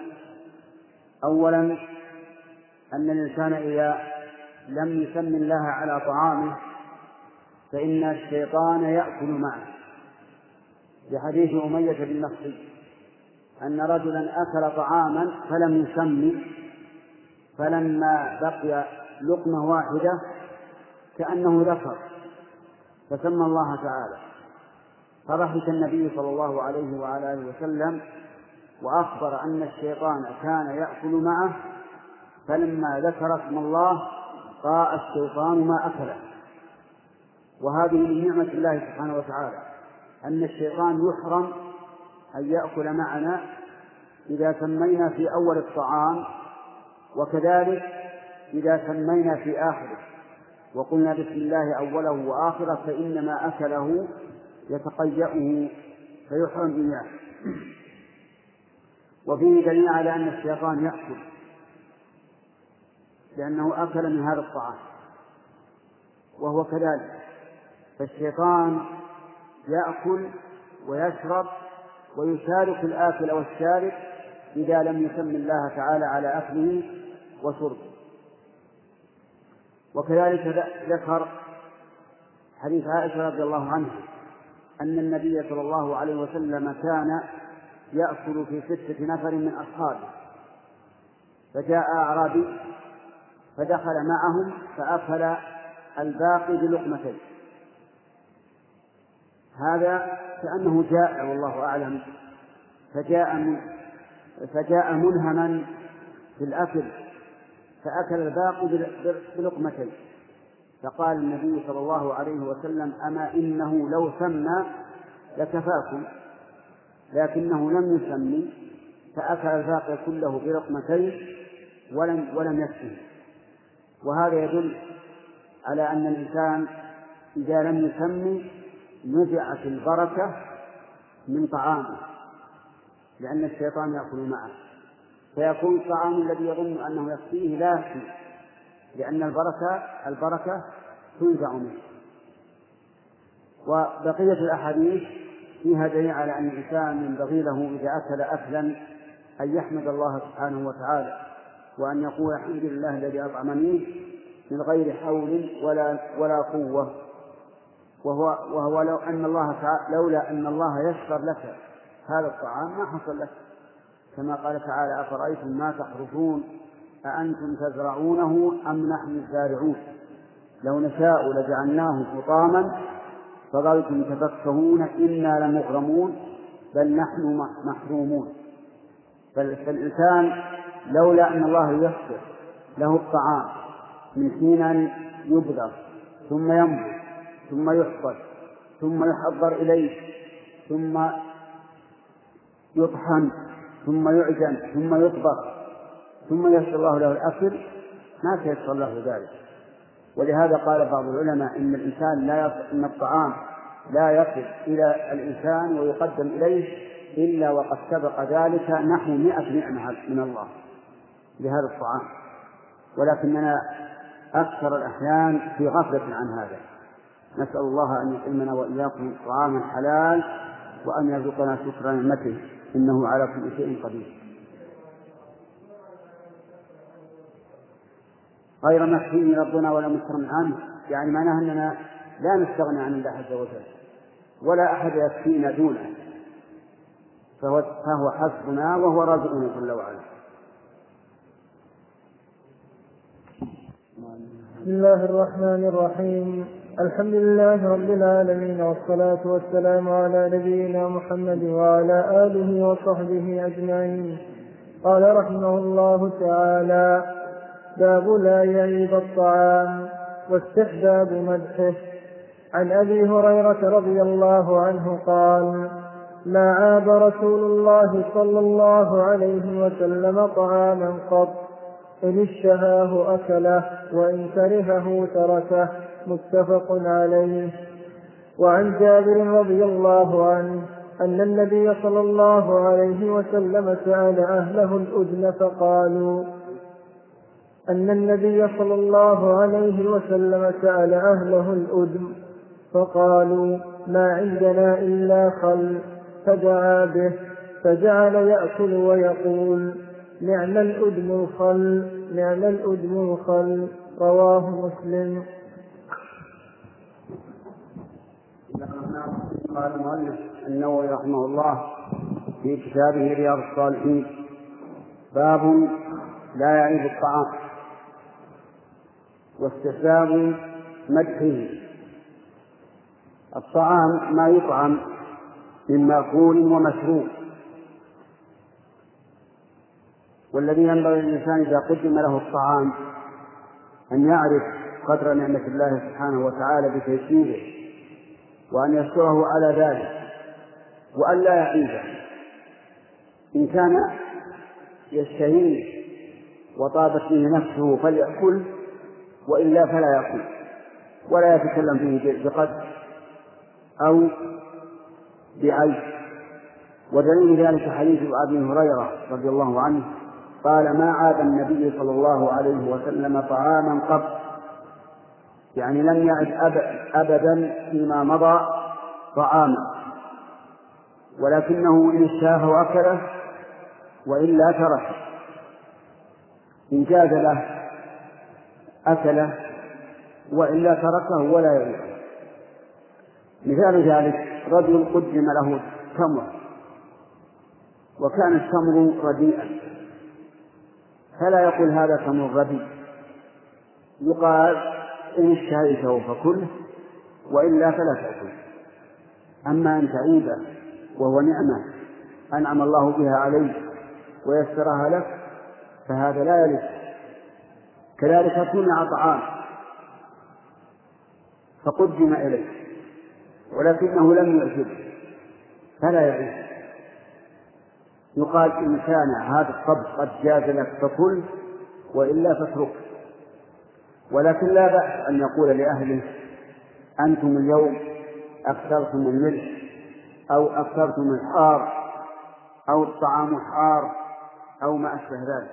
أولا أن الإنسان إذا لم يسم الله على طعامه فإن الشيطان يأكل معه. بحديث أمية بن نصر أن رجلا أكل طعاما فلم يسم فلما بقي لقمة واحدة كأنه ذكر فسمى الله تعالى. فضحك النبي صلى الله عليه وعلى آله وسلم وأخبر أن الشيطان كان يأكل معه فلما ذكر اسم الله طاء الشيطان ما أكله. وهذه من نعمة الله سبحانه وتعالى أن الشيطان يحرم أن يأكل معنا إذا سمينا في أول الطعام وكذلك إذا سمينا في آخره وقلنا بسم الله أوله وآخره فإنما أكله يتقيأه فيحرم إياه وفيه دليل على أن الشيطان يأكل لأنه أكل من هذا الطعام وهو كذلك. فالشيطان يأكل ويشرب ويشارك الآكل والشارب إذا لم يسم الله تعالى على أكله وشربه وكذلك ذكر حديث عائشة رضي الله عنها أن النبي صلى الله عليه وسلم كان يأكل في ستة نفر من أصحابه. فجاء أعرابي فدخل معهم فأكل الباقي بلقمتين. هذا كأنه جائع والله أعلم فجاء من فجاء منهما في الأكل. فأكل الباقي بلقمتين فقال النبي صلى الله عليه وسلم أما إنه لو سمى لكفاكم لكنه لم يسمي فأكل الباقي كله بلقمتين ولم ولم يكفه. وهذا يدل على أن الإنسان إذا لم يسمي نزعت البركة من طعامه لأن الشيطان يأكل معه. فيكون الطعام الذي يظن أنه يكفيه لا يكفي لأن البركة البركة تنزع منه. وبقية الأحاديث فيها دليل على أن الإنسان ينبغي له إذا أكل أكلا أن يحمد الله سبحانه وتعالى وأن يقول الحمد لله الذي أطعمني من غير حول ولا ولا قوة. وهو وهو لو أن الله لولا أن الله يسر لك هذا الطعام ما حصل لك. كما قال تعالى أفرأيتم ما تحرثون أأنتم تزرعونه أم نحن الزارعون? لو نشاء لجعلناه حطاما فظلتم تفكهون إنا لمغرمون بل نحن محرومون. فالإنسان لولا أن الله ييسر له الطعام من حين أن يبذر ثم ينبت ثم يحفظ ثم يحضر إليه ثم يطحن ثم يعجن ثم يطبخ ثم يسر الله له الأكل ما سيسر له ذلك. ولهذا قال بعض العلماء إن الإنسان لا إن الطعام لا يصل إلى الإنسان ويقدم إليه إلا وقد سبق ذلك نحو مئة نعمة من الله بهذا الطعام. ولكننا أكثر الأحيان في غفلة عن هذا. نسأل الله أن يطعمنا وإياكم طعاما حلال وأن يرزقنا شكر نعمته. إنه على كل شيء قدير. غير محسوم ربنا ولا مستغنى عنه. يعني معناه أننا لا نستغني عن الله عز وجل ولا أحد يكفينا دونه. فهو فهو حسبنا وهو رازقنا جل وعلا. بسم الله الرحمن الرحيم. الحمد لله رب العالمين والصلاة والسلام على نبينا محمد وعلى آله وصحبه أجمعين. قال رحمه الله تعالى باب لا يعيب الطعام واستحباب مدحه. عن أبي هريرة رضي الله عنه قال ما عاب رسول الله صلى الله عليه وسلم طعاما قط. إن اشتهاه أكله وإن كرهه تركه. متفق عليه. وعن جابر رضي الله عنه أن النبي صلى الله عليه وسلم سأل أهله الأذن فقالوا أن النبي صلى الله عليه وسلم سأل أهله الأذن فقالوا ما عندنا إلا خل. فدعا به فجعل يأكل ويقول نعم الأدم الخل نعم الأدم الخل رواه مسلم. قال المؤلف النووي رحمه الله في كتابه رياض الصالحين. باب لا يعيب الطعام واستحباب مدحه. الطعام ما يطعم من مأكول ومشروب. والذي ينبغي للإنسان إذا قدم له الطعام أن يعرف قدر نعمة الله سبحانه وتعالى بتيسيره. وأن يشكره على ذلك وأن لا يعيبه إن كان يشتهيه وطابت به نفسه فليأكل وإلا فلا يأكل ولا يتكلم فيه بقدر أو بعيب ودليل ذلك حديث أبي هريرة رضي الله عنه قال ما عاد النبي صلى الله عليه وسلم طعاما قط يعني لم يعد أبدا فيما مضى طعاما. ولكنه إن اشتهاه أكله وإلا تركه إن جاز له أكله وإلا تركه ولا يعيده مثال ذلك رجل قدم له تمر. وكان التمر رديئا. فلا يقول هذا تمر رديء. يقال إن اشتهيته فكله وإلا فلا تأكل. أما أن تعيبه وهو نعمة أنعم الله بها عليك ويسرها لك فهذا لا يليق. كذلك صنع طعام فقدم إليه ولكنه لم يعجبه فلا يعيش يقال إن كان هذا الطبخ قد جاز لك فكل وإلا فاترك ولكن لا بأس أن يقول لأهله أنتم اليوم أكثرتم الملح أو أكثرتم الحار أو الطعام حار أو ما أشبه ذلك.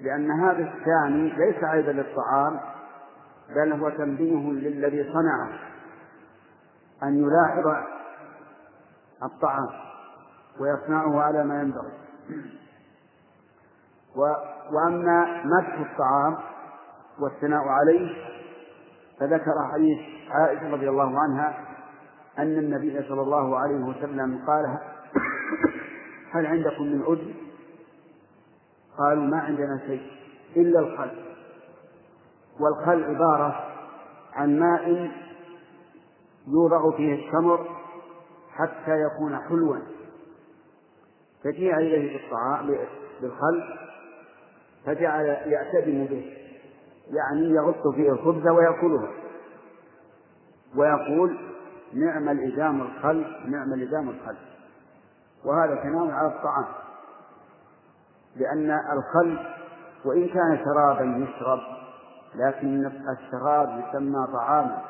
لأن هذا الثاني ليس عيبا للطعام بل هو تنبيه للذي صنعه أن يلاحظ الطعام ويصنعه على ما ينبغي. وأما مدح الطعام والثناء عليه فذكر حديث عائشة رضي الله عنها أن النبي صلى الله عليه وسلم قال هل عندكم من أذن؟ قالوا ما عندنا شيء إلا الخل. والخل عبارة عن ماء يوضع فيه التمر حتى يكون حلوا. فجيء إليه بالطعام بالخل فجعل يعتدم به. يعني يغط فيه الخبز ويأكله ويقول نعم الإدام الخل نعم الإدام الخل وهذا كلام على الطعام. لأن الخل وإن كان شرابا يشرب لكن الشراب يسمى طعاما.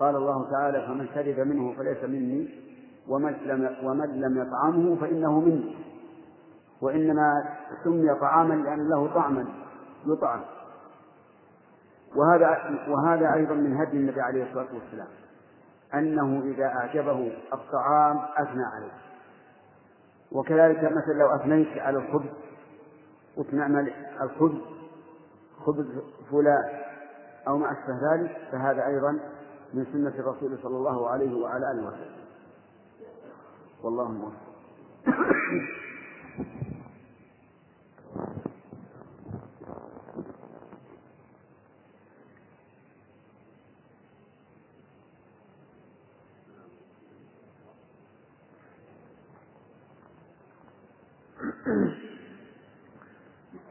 قال الله تعالى فمن شرب منه فليس مني ومن لم ومن لم يطعمه فإنه مني. وإنما سمي طعاما لأن له طعما يطعم. وهذا وهذا أيضا من هدي النبي عليه الصلاة والسلام أنه إذا أعجبه الطعام أثنى عليه. وكذلك مثلا لو أثنيت على الخبز قلت نعم الخبز خبز فلان أو ما أشبه ذلك فهذا أيضا من سنة الرسول صلى الله عليه وعلى آله وسلم. والله موفق.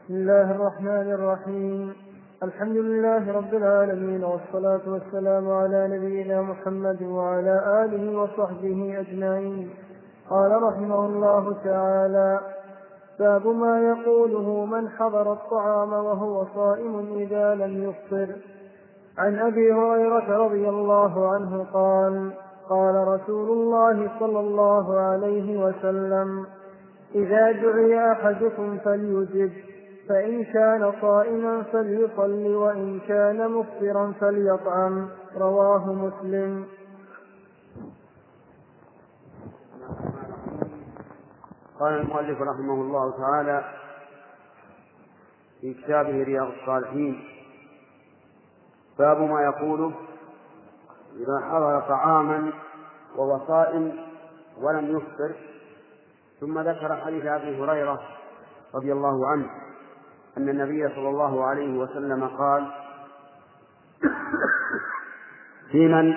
بسم الله الرحمن الرحيم. الحمد لله رب العالمين والصلاة والسلام على نبينا محمد وعلى آله وصحبه أجمعين. قال رحمه الله تعالى باب ما يقوله من حضر الطعام وهو صائم إذا لم يفطر. عن أبي هريرة رضي الله عنه قال قال رسول الله صلى الله عليه وسلم إذا دعي أحدكم فليجب. فإن كان صائما فليصل وإن كان مفطرا فليطعم. رواه مسلم. قال المؤلف رحمه الله تعالى في كتابه رياض الصالحين باب ما يقوله إذا حضر طعاما وهو صائم ولم يفطر ثم ذكر حديث أبي هريرة رضي الله عنه. أن النبي صلى الله عليه وسلم قال في من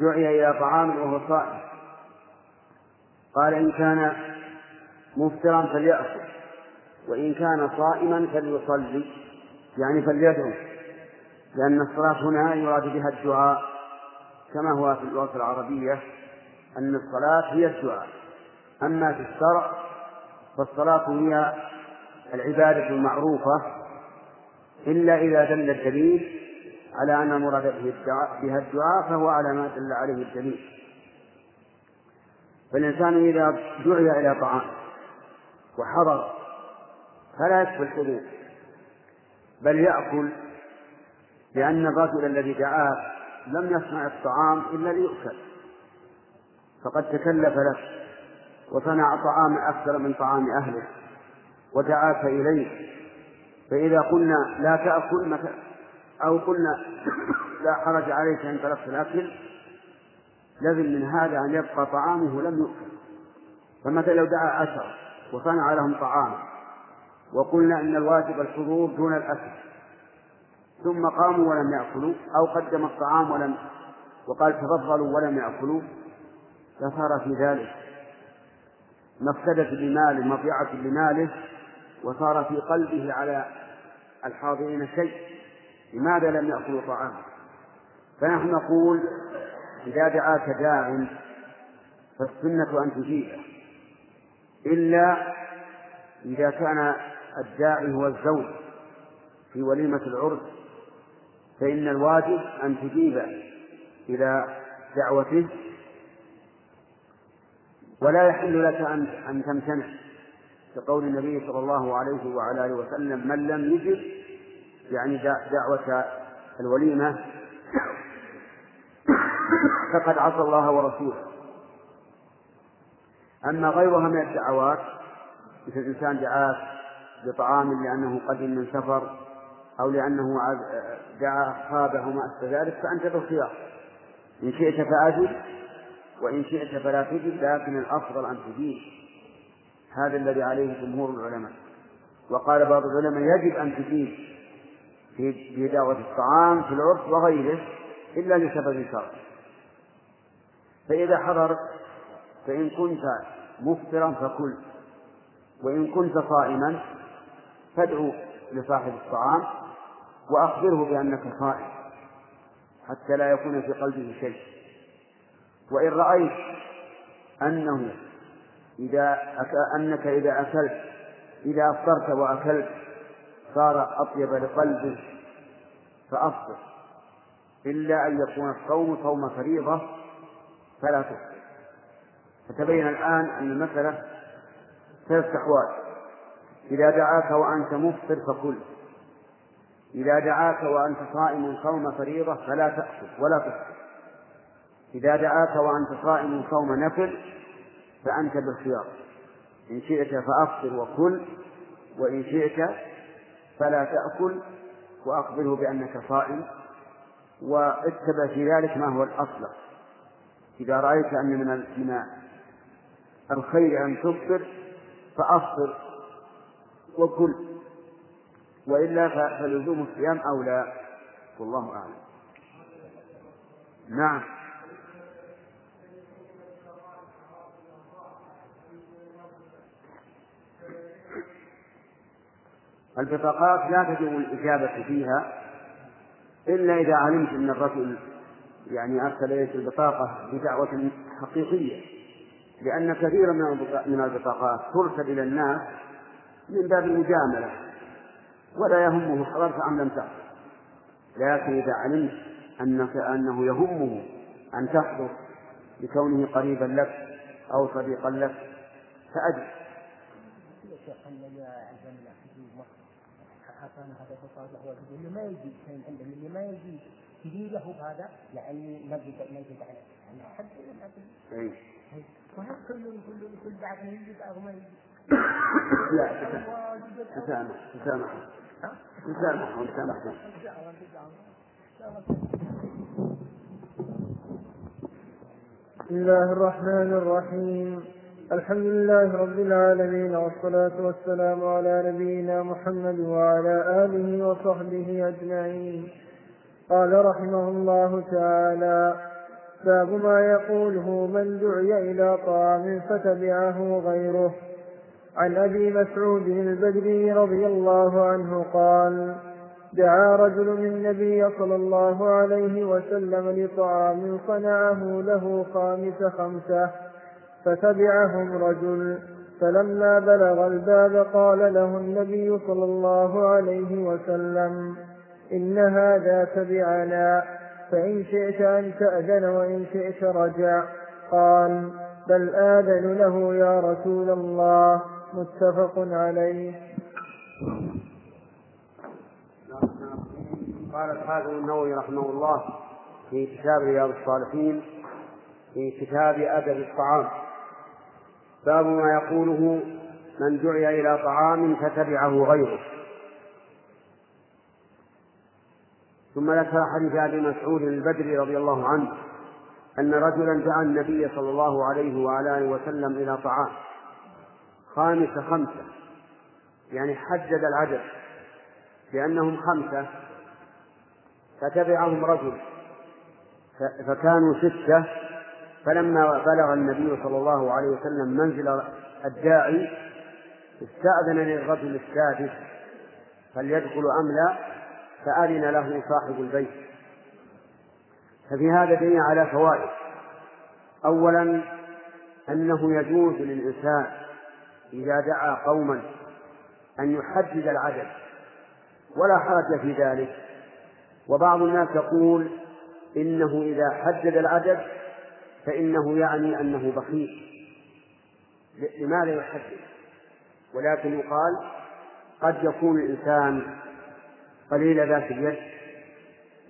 دعي إلى طعام وهو صائم. قال إن كان مفطرا فليأكل وإن كان صائما فليصلي يعني فليدعو لأن الصلاة هنا يراد بها الدعاء كما هو في اللغة العربية أن الصلاة هي الدعاء. أما في الشرع فالصلاة هي العبادة المعروفة إلا إذا دل الدليل على أن المراد بها الدعاء فهو على ما دل عليه الدليل. فالإنسان إذا دعي إلى طعام وحضر فلا يكفي الحضور بل يأكل لأن الرجل الذي دعاه لم يصنع الطعام إلا ليؤكل. فقد تكلف له وصنع طعام أكثر من طعام أهله. ودعاك إليه. فإذا قلنا لا تأكل مثلا أو قلنا لا حرج عليك إن تركت الأكل لازم من هذا أن يبقى طعامه لم يؤكل. فمثلا لو دعا عشرة وصنع لهم طعاما وقلنا إن الواجب الحضور دون الأكل ثم قاموا ولم يأكلوا أو قدم الطعام ولم وقال تفضلوا ولم يأكلوا لصار في ذلك مفسدة لماله مضيعة لماله وصار في قلبه على الحاضرين شيء لماذا لم يأكلوا طعاما فنحن نقول إذا دعاك داع فالسنة أن تجيبه إلا إذا كان الداعي هو الزوج في وليمة العرس فإن الواجب أن تجيب إلى دعوته ولا يحل لك أن أن تمتنع. كقول النبي صلى الله عليه وعلى آله وسلم من لم يجب يعني دعوة الوليمة فقد عصى الله ورسوله. أما غيرها من الدعوات مثل الإنسان دعاك بطعام لأنه قدم من سفر أو لأنه دعا أصحابه وما أشبه ذلك فأنت بالخيار. إن شئت فأجب وإن شئت فلا تجب لكن الأفضل أن تجيب هذا الذي عليه جمهور العلماء. وقال بعض العلماء يجب أن تجيب في دعوة الطعام في العرس وغيره إلا لسبب شرعي. فإذا حضر فإن كنت مفطرا فكل وإن كنت صائما فادعو لصاحب الطعام وأخبره بأنك صائم حتى لا يكون في قلبه شيء. وإن رأيت أنه إذا. أنك إذا أكلت إذا أفطرت وأكلت صار أطيب لقلبه فأفطر. إلا أن يكون الصوم صوم فريضة فلا تفطر. فتبين الآن أن المسألة ثلاث أحوال. إذا دعاك وأنت مفطر فكل. إذا دعاك وأنت صائم صوم فريضة فلا تأكل ولا تفطر. إذا دعاك وأنت صائم صوم نفل فأنت بالخيار. إن شئت فأفطر وكل وإن شئت فلا تأكل وأخبره بأنك صائم. واتبع في ذلك ما هو الأصل. إذا رأيت أن من من الخير أن تفطر فأفطر وكل. وإلا فلزوم الصيام أولى. والله أعلم. نعم. البطاقات لا تجب الإجابة فيها إلا إذا علمت أن الرجل يعني أرسل إليك البطاقة بدعوة حقيقية لأن كثيرا من البطاقات ترسل إلى الناس من باب المجاملة ولا يهمه حضرت أم لم تحضر لكن إذا علمت أنك أنه يهمه أن تحضر لكونه قريبا لك أو صديقا لك فأجل. اعطانا هذا الفصاد له اللي ما يجي شيء عندهم اللي ما يجي تجي له بهذا يعني نجد نجد عليه يعني حد وهل كل كل كل بعض يجي بعض ما يجي؟ لا تسامح. تسامح تسامح. تسامح بسم الله الرحمن الرحيم. الحمد لله رب العالمين والصلاة والسلام على نبينا محمد وعلى آله وصحبه أجمعين. قال رحمه الله تعالى باب ما يقوله من دعي إلى طعام فتبعه غيره. عن أبي مسعود البدري رضي الله عنه قال دعا رجل النبي صلى الله عليه وسلم لطعام صنعه له خامس خمسة فتبعهم رجل فلما بلغ الباب قال له النبي صلى الله عليه وسلم إن هذا تبعنا فإن شئت أن تأذن وإن شئت رجع قال بل آذن له يا رسول الله متفق عليه. قال الحافظ النووي رحمه الله في كتاب رياض الصالحين في كتاب أدب الطعام. باب ما يقوله من دعي إلى طعام فتبعه غيره. ثم ذكر حديث أبي مسعود البدري رضي الله عنه أن رجلا دعا النبي صلى الله عليه وعلى آله وسلم إلى طعام. خامس خمسة يعني حدد العدد لأنهم خمسة فتبعهم رجل فكانوا ستة فلما بلغ النبي صلى الله عليه وسلم منزل الداعي استأذن للرجل السادس فليدخل أم لا؟ فأذن له صاحب البيت. ففي هذا دليل على فوائد. أولا أنه يجوز للإنسان إذا دعا قوما أن يحدد العدد ولا حرج في ذلك. وبعض الناس يقول إنه إذا حدد العدد فإنه يعني أنه بخيل. لماذا يحدد ولكن يقال قد يكون الإنسان قليل ذات اليد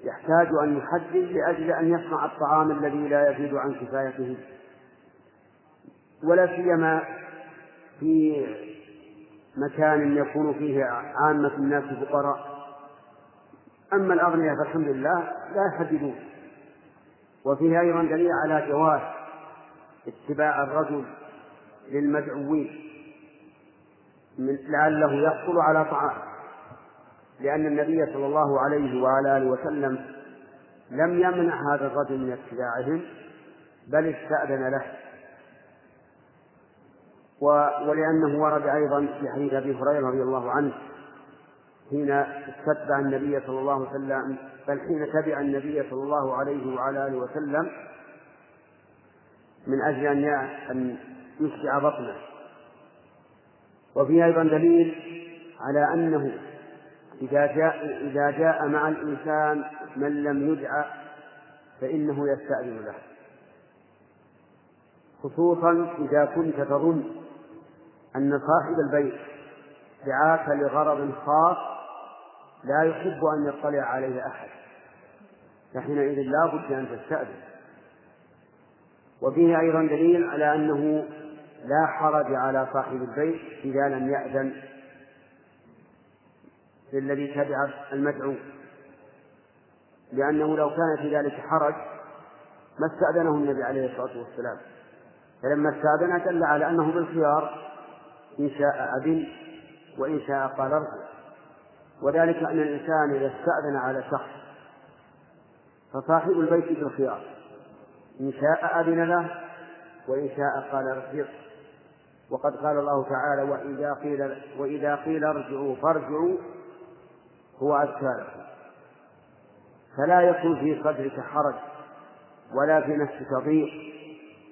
يحتاج أن يحدد لأجل أن يصنع الطعام الذي لا يزيد عن كفايته. ولا سيما في مكان يكون فيه عامة الناس فقراء. أما الأغنياء فالحمد لله لا يحددون وفيه أيضا دليل على جواز اتباع الرجل للمدعوين من لعله يحصل على طعام. لأن النبي صلى الله عليه وعلى آله وسلم لم يمنع هذا الرجل من اتباعهم بل استأذن له. ولأنه ورد أيضا في حديث أبي هريرة رضي الله عنه حين استتبع النبي صلى الله عليه وسلم بل حين تبع النبي صلى الله عليه وعلى آله وسلم من أجل أن أن يشبع بطنه. وفيه أيضا دليل على أنه إذا جاء إذا جاء مع الإنسان من لم يدع فإنه يستأذن له. خصوصا إذا كنت تظن أن صاحب البيت دعاك لغرض خاص لا يحب أن يطلع عليه أحد. فحينئذ لا بد أن تستأذن. وفيه أيضا دليل على أنه لا حرج على صاحب البيت إذا لم يأذن للذي تبع المدعو. لأنه لو كان في ذلك حرج ما استأذنه النبي عليه الصلاة والسلام. فلما استأذن دل على أنه بالخيار إن شاء أذن وإن شاء قال ارجع وذلك أن الإنسان إذا استأذن على شخص فصاحب البيت بالخيار. إن شاء أذن له وإن شاء قال ارجع. وقد قال الله تعالى وإذا قيل وإذا قيل ارجعوا فارجعوا هو أزكى لكم. فلا يكون في صدرك حرج ولا في نفسك ضيق.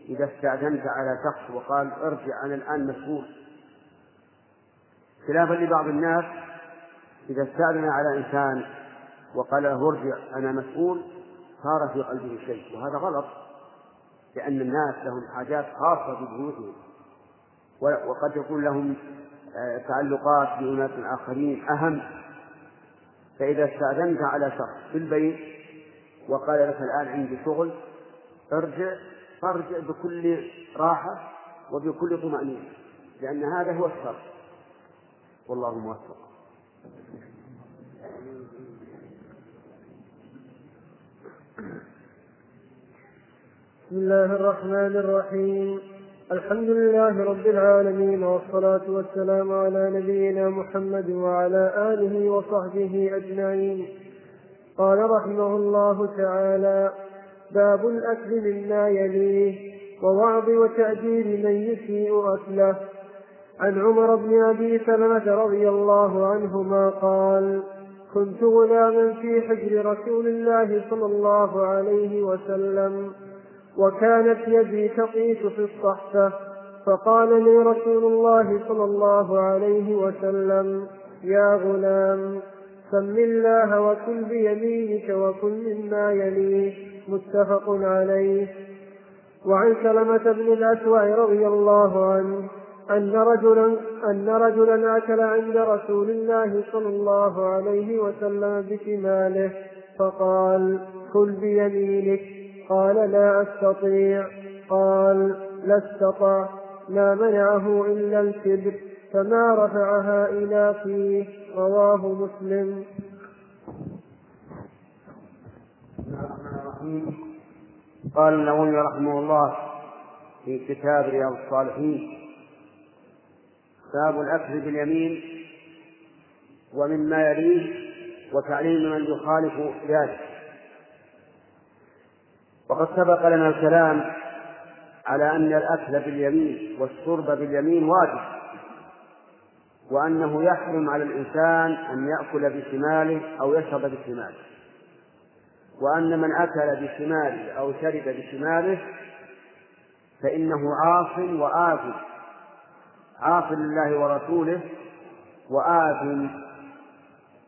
إذا استأذنت على شخص وقال ارجع أنا الآن مسؤول. خلافا لبعض الناس إذا استأذن على إنسان وقال له ارجع أنا مسؤول صار في قلبه شيء وهذا غلط لأن الناس لهم حاجات خاصة ببيوتهم. وقد يكون لهم آه، تعلقات بأناس آخرين أهم. فإذا استأذنت على شخص في البيت وقال لك الآن عندي شغل ارجع فارجع بكل راحة وبكل طمأنينة لأن هذا هو الشر. والله موفق. بسم الله الرحمن الرحيم. الحمد لله رب العالمين والصلاة والسلام على نبينا محمد وعلى آله وصحبه أجمعين. قال رحمه الله تعالى باب الأكل مما يليه ووعظ وتأديب من يسيء أكله. عن عمر بن أبي سلمة رضي الله عنهما قال كنت غلاما في حجر رسول الله صلى الله عليه وسلم وكانت يدي تطيش في الصحفة فقال لي رسول الله صلى الله عليه وسلم يا غلام سم الله وكل بيمينك وكل مما يليه متفق عليه. وعن سلمة بن الأسوع رضي الله عنه أن رجلا أن رجلا أكل عند رسول الله صلى الله عليه وسلم بشماله فقال كل بيمينك. قال لا أستطيع. قال لا استطع ما منعه إلا الكبر فما رفعها إلى فيه. رواه مسلم. قال النووي رحمه الله في كتاب رياض الصالحين باب الأكل باليمين ومما يليه وتعليم من يخالف ذلك. وقد سبق لنا الكلام على أن الأكل باليمين والشرب باليمين واجب وأنه يحرم على الإنسان أن يأكل بشماله أو يشرب بشماله. وأن من أكل بشماله أو شرب بشماله فإنه عاص وآثم عاص لله ورسوله وآثم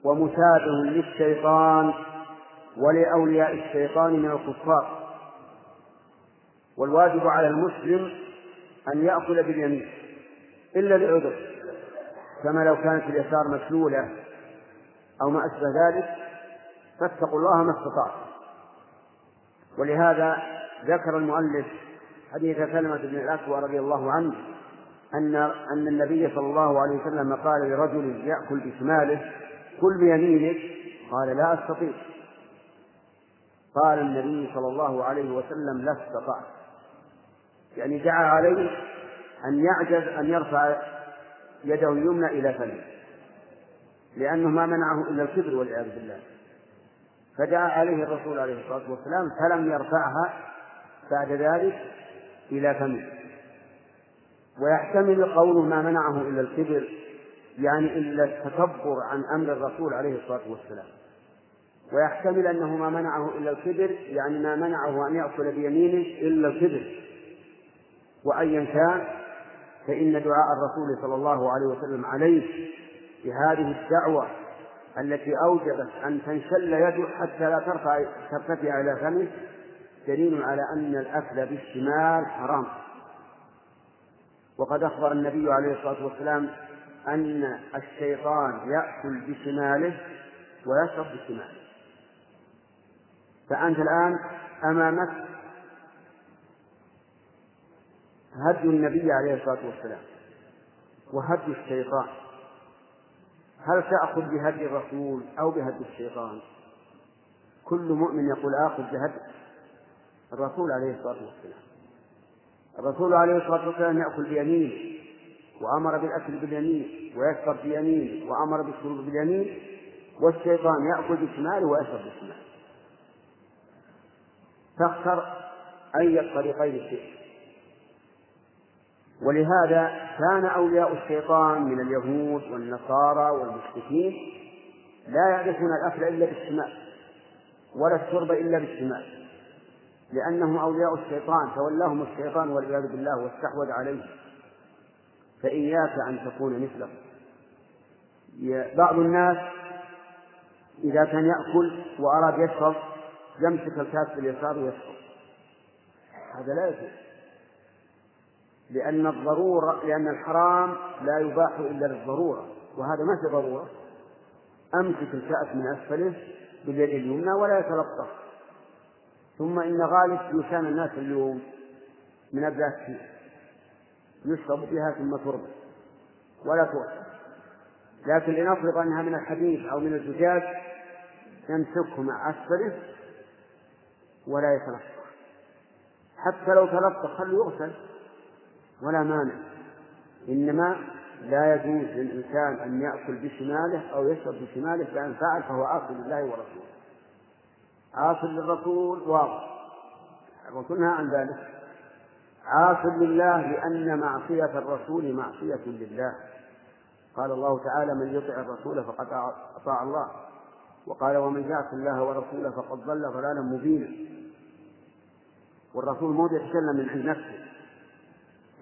ومشابه للشيطان ولأولياء الشيطان من الكفار. والواجب على المسلم أن يأكل باليمين إلا لعذر كما لو كانت اليسار مسلولة أو ما أشبه ذلك فاتقوا الله ما استطعتم. ولهذا ذكر المؤلف حديث سلمة بن الأكوى رضي الله عنه أن أن النبي صلى الله عليه وسلم قال لرجل يأكل بشماله كل بيمينك. قال لا أستطيع. قال النبي صلى الله عليه وسلم لا استطعت. يعني دعا عليه أن يعجز أن يرفع يده اليمنى إلى فمه لأنه ما منعه إلا الكبر والعياذ بالله. فدعا عليه الرسول عليه الصلاة والسلام فلم يرفعها بعد ذلك إلى فمه. ويحتمل قوله ما منعه إلا الكبر يعني إلا التكبر عن أمر الرسول عليه الصلاة والسلام. ويحتمل أنه ما منعه إلا الكبر يعني ما منعه أن يأكل بيمينه إلا الكبر. وأيا كان فإن دعاء الرسول صلى الله عليه وسلم عليه بهذه الدعوة التي أوجبت أن تنشل يده حتى لا ترفع ترتفع إلى فمه دليل على أن الأكل بالشمال حرام. وقد أخبر النبي عليه الصلاة والسلام أن الشيطان يأكل بشماله ويشرب بشماله. فأنت الآن أمامك هدي النبي عليه الصلاة والسلام وهدي الشيطان. هل تأخذ بهدي الرسول أو بهدي الشيطان؟ كل مؤمن يقول آخذ بهدي الرسول عليه الصلاة والسلام. الرسول عليه الصلاة والسلام يأكل بيمينه وأمر بالأكل باليمين ويشرب بيمينه وأمر بالشرب باليمين والشيطان يأكل بشماله ويشرب بشماله تختر أي الطريقين شئت ولهذا كان أولياء الشيطان من اليهود والنصارى والمشركين لا يعرفون الأكل إلا بالشمال ولا الشرب إلا بالشمال. لأنهم أولياء الشيطان تولاهم الشيطان والعياذ بالله واستحوذ عليهم فإياك أن تكون مثله. بعض الناس إذا كان يأكل وأراد يشرب يمسك الكاس باليسار ويشرب. هذا لا يجوز. لأن الضرورة لأن الحرام لا يباح إلا للضرورة وهذا ما في ضرورة. أمسك الكأس من أسفله باليد اليمنى ولا يتلطف. ثم إن غالب لسان الناس اليوم من البلاستيك يشرب بها ثم ترمى ولا تؤثر لكن لنفرض أنها من الحديد أو من الزجاج يمسكه مع أسفله ولا يتلطف. حتى لو تلطف خلوا يغسل. ولا مانع. إنما لا يجوز للإنسان أن يأكل بشماله أو يشرب بشماله فإن فعل فهو عاصي لله ورسوله. عاص للرسول واضح. الرسول نهى عن ذلك. عاص لله لأن معصية الرسول معصية لله. قال الله تعالى من يطع الرسول فقد أطاع الله. وقال ومن يعص الله ورسوله فقد ضل ضلالا مبينا. والرسول مو يتكلم من عند نفسه.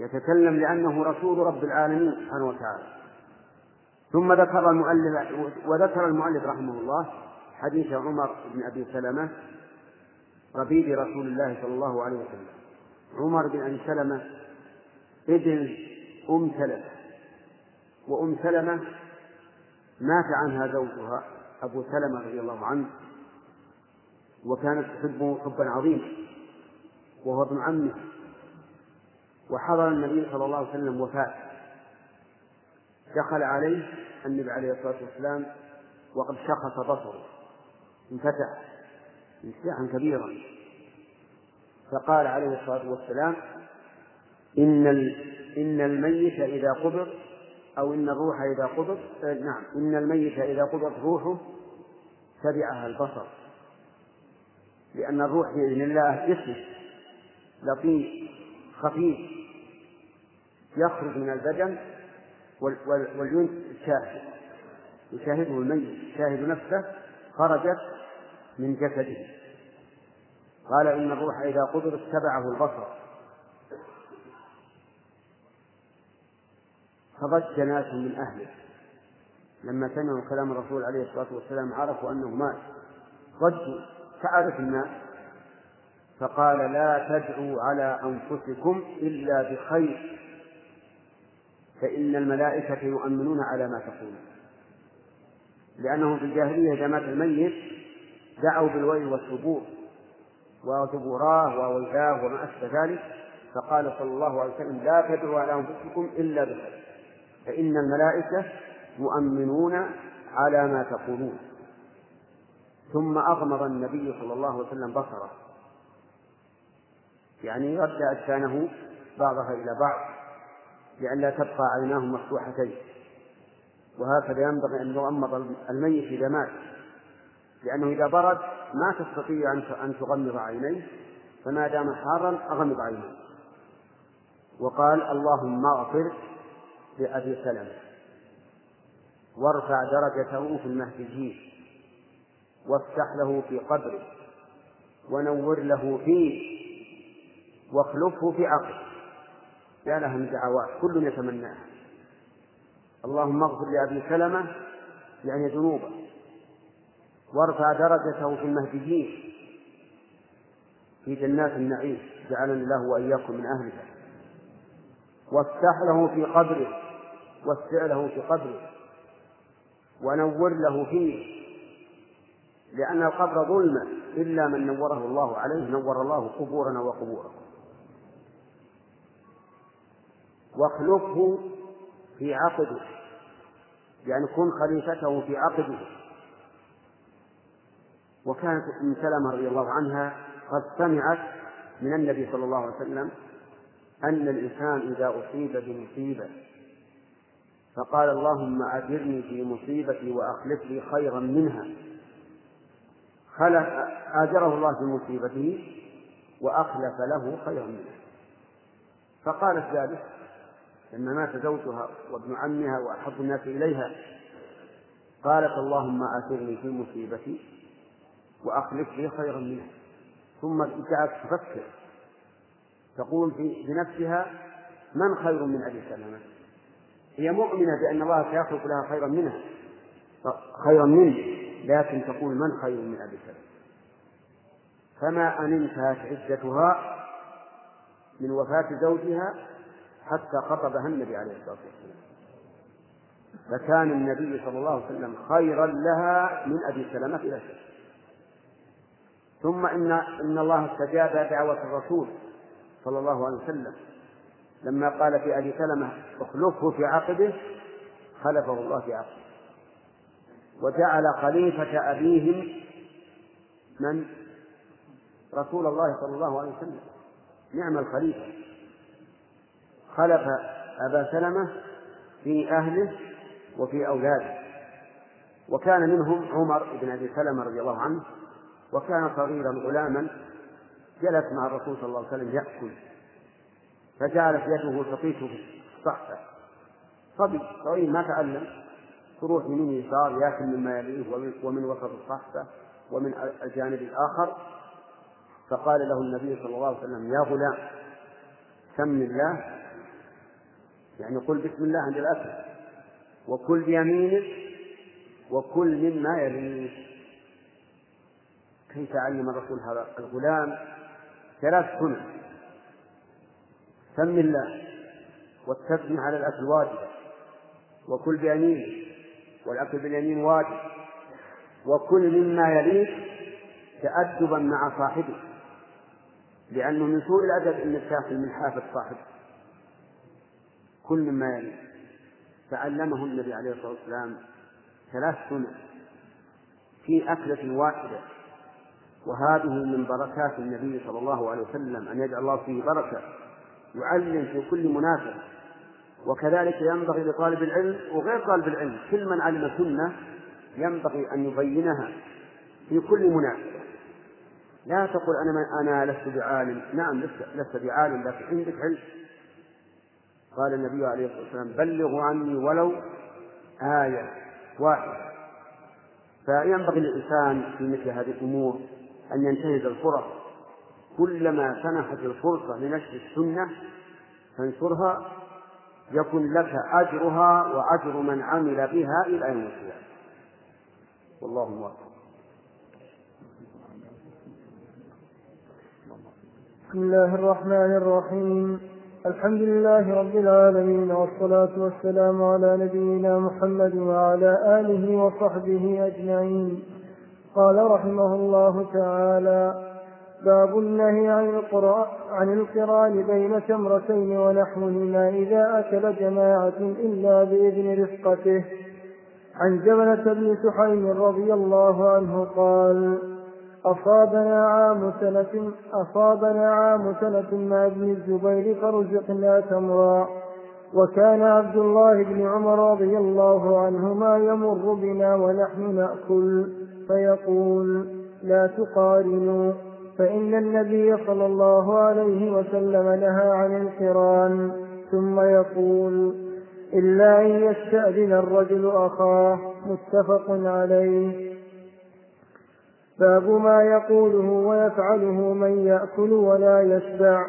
يتكلم لأنه رسول رب العالمين سبحانه وتعالى. ثم ذكر المؤلف وذكر المؤلف رحمه الله حديث عمر بن أبي سلمة ربيب رسول الله صلى الله عليه وسلم. عمر بن أبي سلمة ابن أم سلمة. وأم سلمة مات عنها زوجها أبو سلمة رضي الله عنه وكانت تحبه حبا عظيما وهو ابن عمه. وحضر النبي صلى الله عليه وسلم وفاة. دخل عليه النبي عليه الصلاة والسلام وقد شخص بصره. انفتح انفتاحا كبيرا. فقال عليه الصلاة والسلام إن إن الميت إذا قبض أو إن الروح إذا قبض آه، نعم إن الميت إذا قبض روحه تبعها البصر. لأن الروح بإذن الله جسم لطيف خفيف يخرج من البدن والجنس شاهد يشاهده الميت يشاهد نفسه خرجت من جسده. قال إن الروح إذا قبض اتبعه البصر. فضج ناس من أهله. لما سمعوا كلام الرسول عليه الصلاة والسلام عرفوا أنه مات. ضجوا تعرف الناس. فقال لا تدعوا على أنفسكم إلا بخير. فإن الملائكة يؤمنون على ما تقولون. لأنهم في الجاهلية إذا مات الميت دعوا بالويل والثبور وثبوراه وويلاه وما أشبه ذلك فقال صلى الله عليه وسلم لا تدعوا على أنفسكم إلا بخير فإن الملائكة يؤمنون على ما تقولون. ثم أغمض النبي صلى الله عليه وسلم بصره. يعني رد أجسانه بعضها إلى بعض لئلا تبقى عيناه مفتوحتين. وهكذا ينبغي أن يغمض الميت إذا مات. لأنه إذا برد ما تستطيع أن تغمض عينيه فما دام حارا أغمض عينيه. وقال اللهم اغفر لأبي سلمة وارفع درجته في المهديين وافتح له في قبره ونور له فيه واخلفه في عقله. يا لها من دعوات كل يتمناها. اللهم اغفر لأبي سلمة يعني ذنوبه وارفع درجته في المهديين في جنات النعيم جعلني الله وإياكم من أهلها وافتح له في قبره وسع له في قبره ونور له فيه لأن القبر ظلمة إلا من نوره الله عليه نور الله قبورنا وقبوركم واخلفه في عقده يعني كن خليفته في عقده. وكانت أم سلمة رضي الله عنها قد سمعت من النبي صلى الله عليه وسلم أن الإنسان إذا أصيب بمصيبة فقال اللهم أجرني في مصيبتي وأخلف لي خيرا منها. خلف أجره الله في مصيبته وأخلف له خيرا منها. فقالت ذلك لما مات زوجها وابن عمها وأحب الناس إليها قالت اللهم آثرني في مصيبتي وأخلف لي خيرا منها. ثم جاءت تفكر تقول في بنفسها من خير من أبي سلمة؟ هي مؤمنة بأن الله سيخلق لها خيرا منها خيرا منه لكن تقول من خير من أبي سلمة؟ فما أن انتهت عدتها من وفاة زوجها حتى خطبها النبي عليه الصلاة والسلام. فكان النبي صلى الله عليه وسلم خيرا لها من أبي سلمة إلى شيء ثم إن إن الله استجاب دعوة الرسول صلى الله عليه وسلم. لما قال في أبي سلمة اخلفه في عقبه خلفه الله في عقبه. وجعل خليفة أبيهم من؟ رسول الله صلى الله عليه وسلم. نعم الخليفة. خلف أبا سلمة في أهله وفي أولاده. وكان منهم عمر بن أبي سلمة رضي الله عنه وكان صغيرا غلاما جلس مع الرسول صلى الله عليه وسلم يأكل. فجعلت يده تطيش في الصحفة صبي صغير ما تعلم. تروح يمين يسار يأكل مما يليه ومن وسط الصحفة ومن الجانب الآخر. فقال له النبي صلى الله عليه وسلم يا غلام سم الله يعني قل بسم الله عند الأكل وكل بيمينك وكل مما يليك كيف علم الرسول هذا الغلام؟ ثلاث سنن. سم الله والتسمية على الأكل واجبة. وكل بيمينك والأكل باليمين واجب. وكل مما يليك تأدبا مع صاحبه. لأنه من سوء الأدب أنك تأكل من حافة صاحبه. كل يليك تعلمه النبي عليه الصلاة والسلام ثلاث سنن في أكلة واحدة. وهذه من بركات النبي صلى الله عليه وسلم أن يجعل الله فيه بركة يعلم في كل مناسبة وكذلك ينبغي لطالب العلم وغير طالب العلم كل من علم سنة ينبغي أن يبينها في كل مناسبة لا تقل أنا أنا لست بعالم. نعم لست, لست بعالم لكن عندك علم. قال النبي عليه الصلاة والسلام بلغوا عني ولو آية واحدة. فينبغي للإنسان في مثل هذه الأمور أن ينتهز الفرص. كلما سنحت الفرصة لنشر السنة فانشرها يكن لك أجرها وأجر من عمل بها إلى يوم القيامة. والله موفق. بسم الله الرحمن الرحيم. الحمد لله رب العالمين والصلاة والسلام على نبينا محمد وعلى آله وصحبه أجمعين. قال رحمه الله تعالى باب النهي عن عن القران بين تمرتين ونحوهما إذا أكل جماعة إلا بإذن رفقته. عن جبلة بن سحيم رضي الله عنه قال أصابنا عام سنة أصابنا عام سنة مع ابن الزبير فرزقنا تمرا. وكان عبد الله بن عمر رضي الله عنهما يمر بنا ونحن نأكل فيقول لا تقارنوا. فإن النبي صلى الله عليه وسلم نهى عن القران ثم يقول إلا أن يستأذن الرجل أخاه. متفق عليه. باب ما يقوله ويفعله من يأكل ولا يشبع.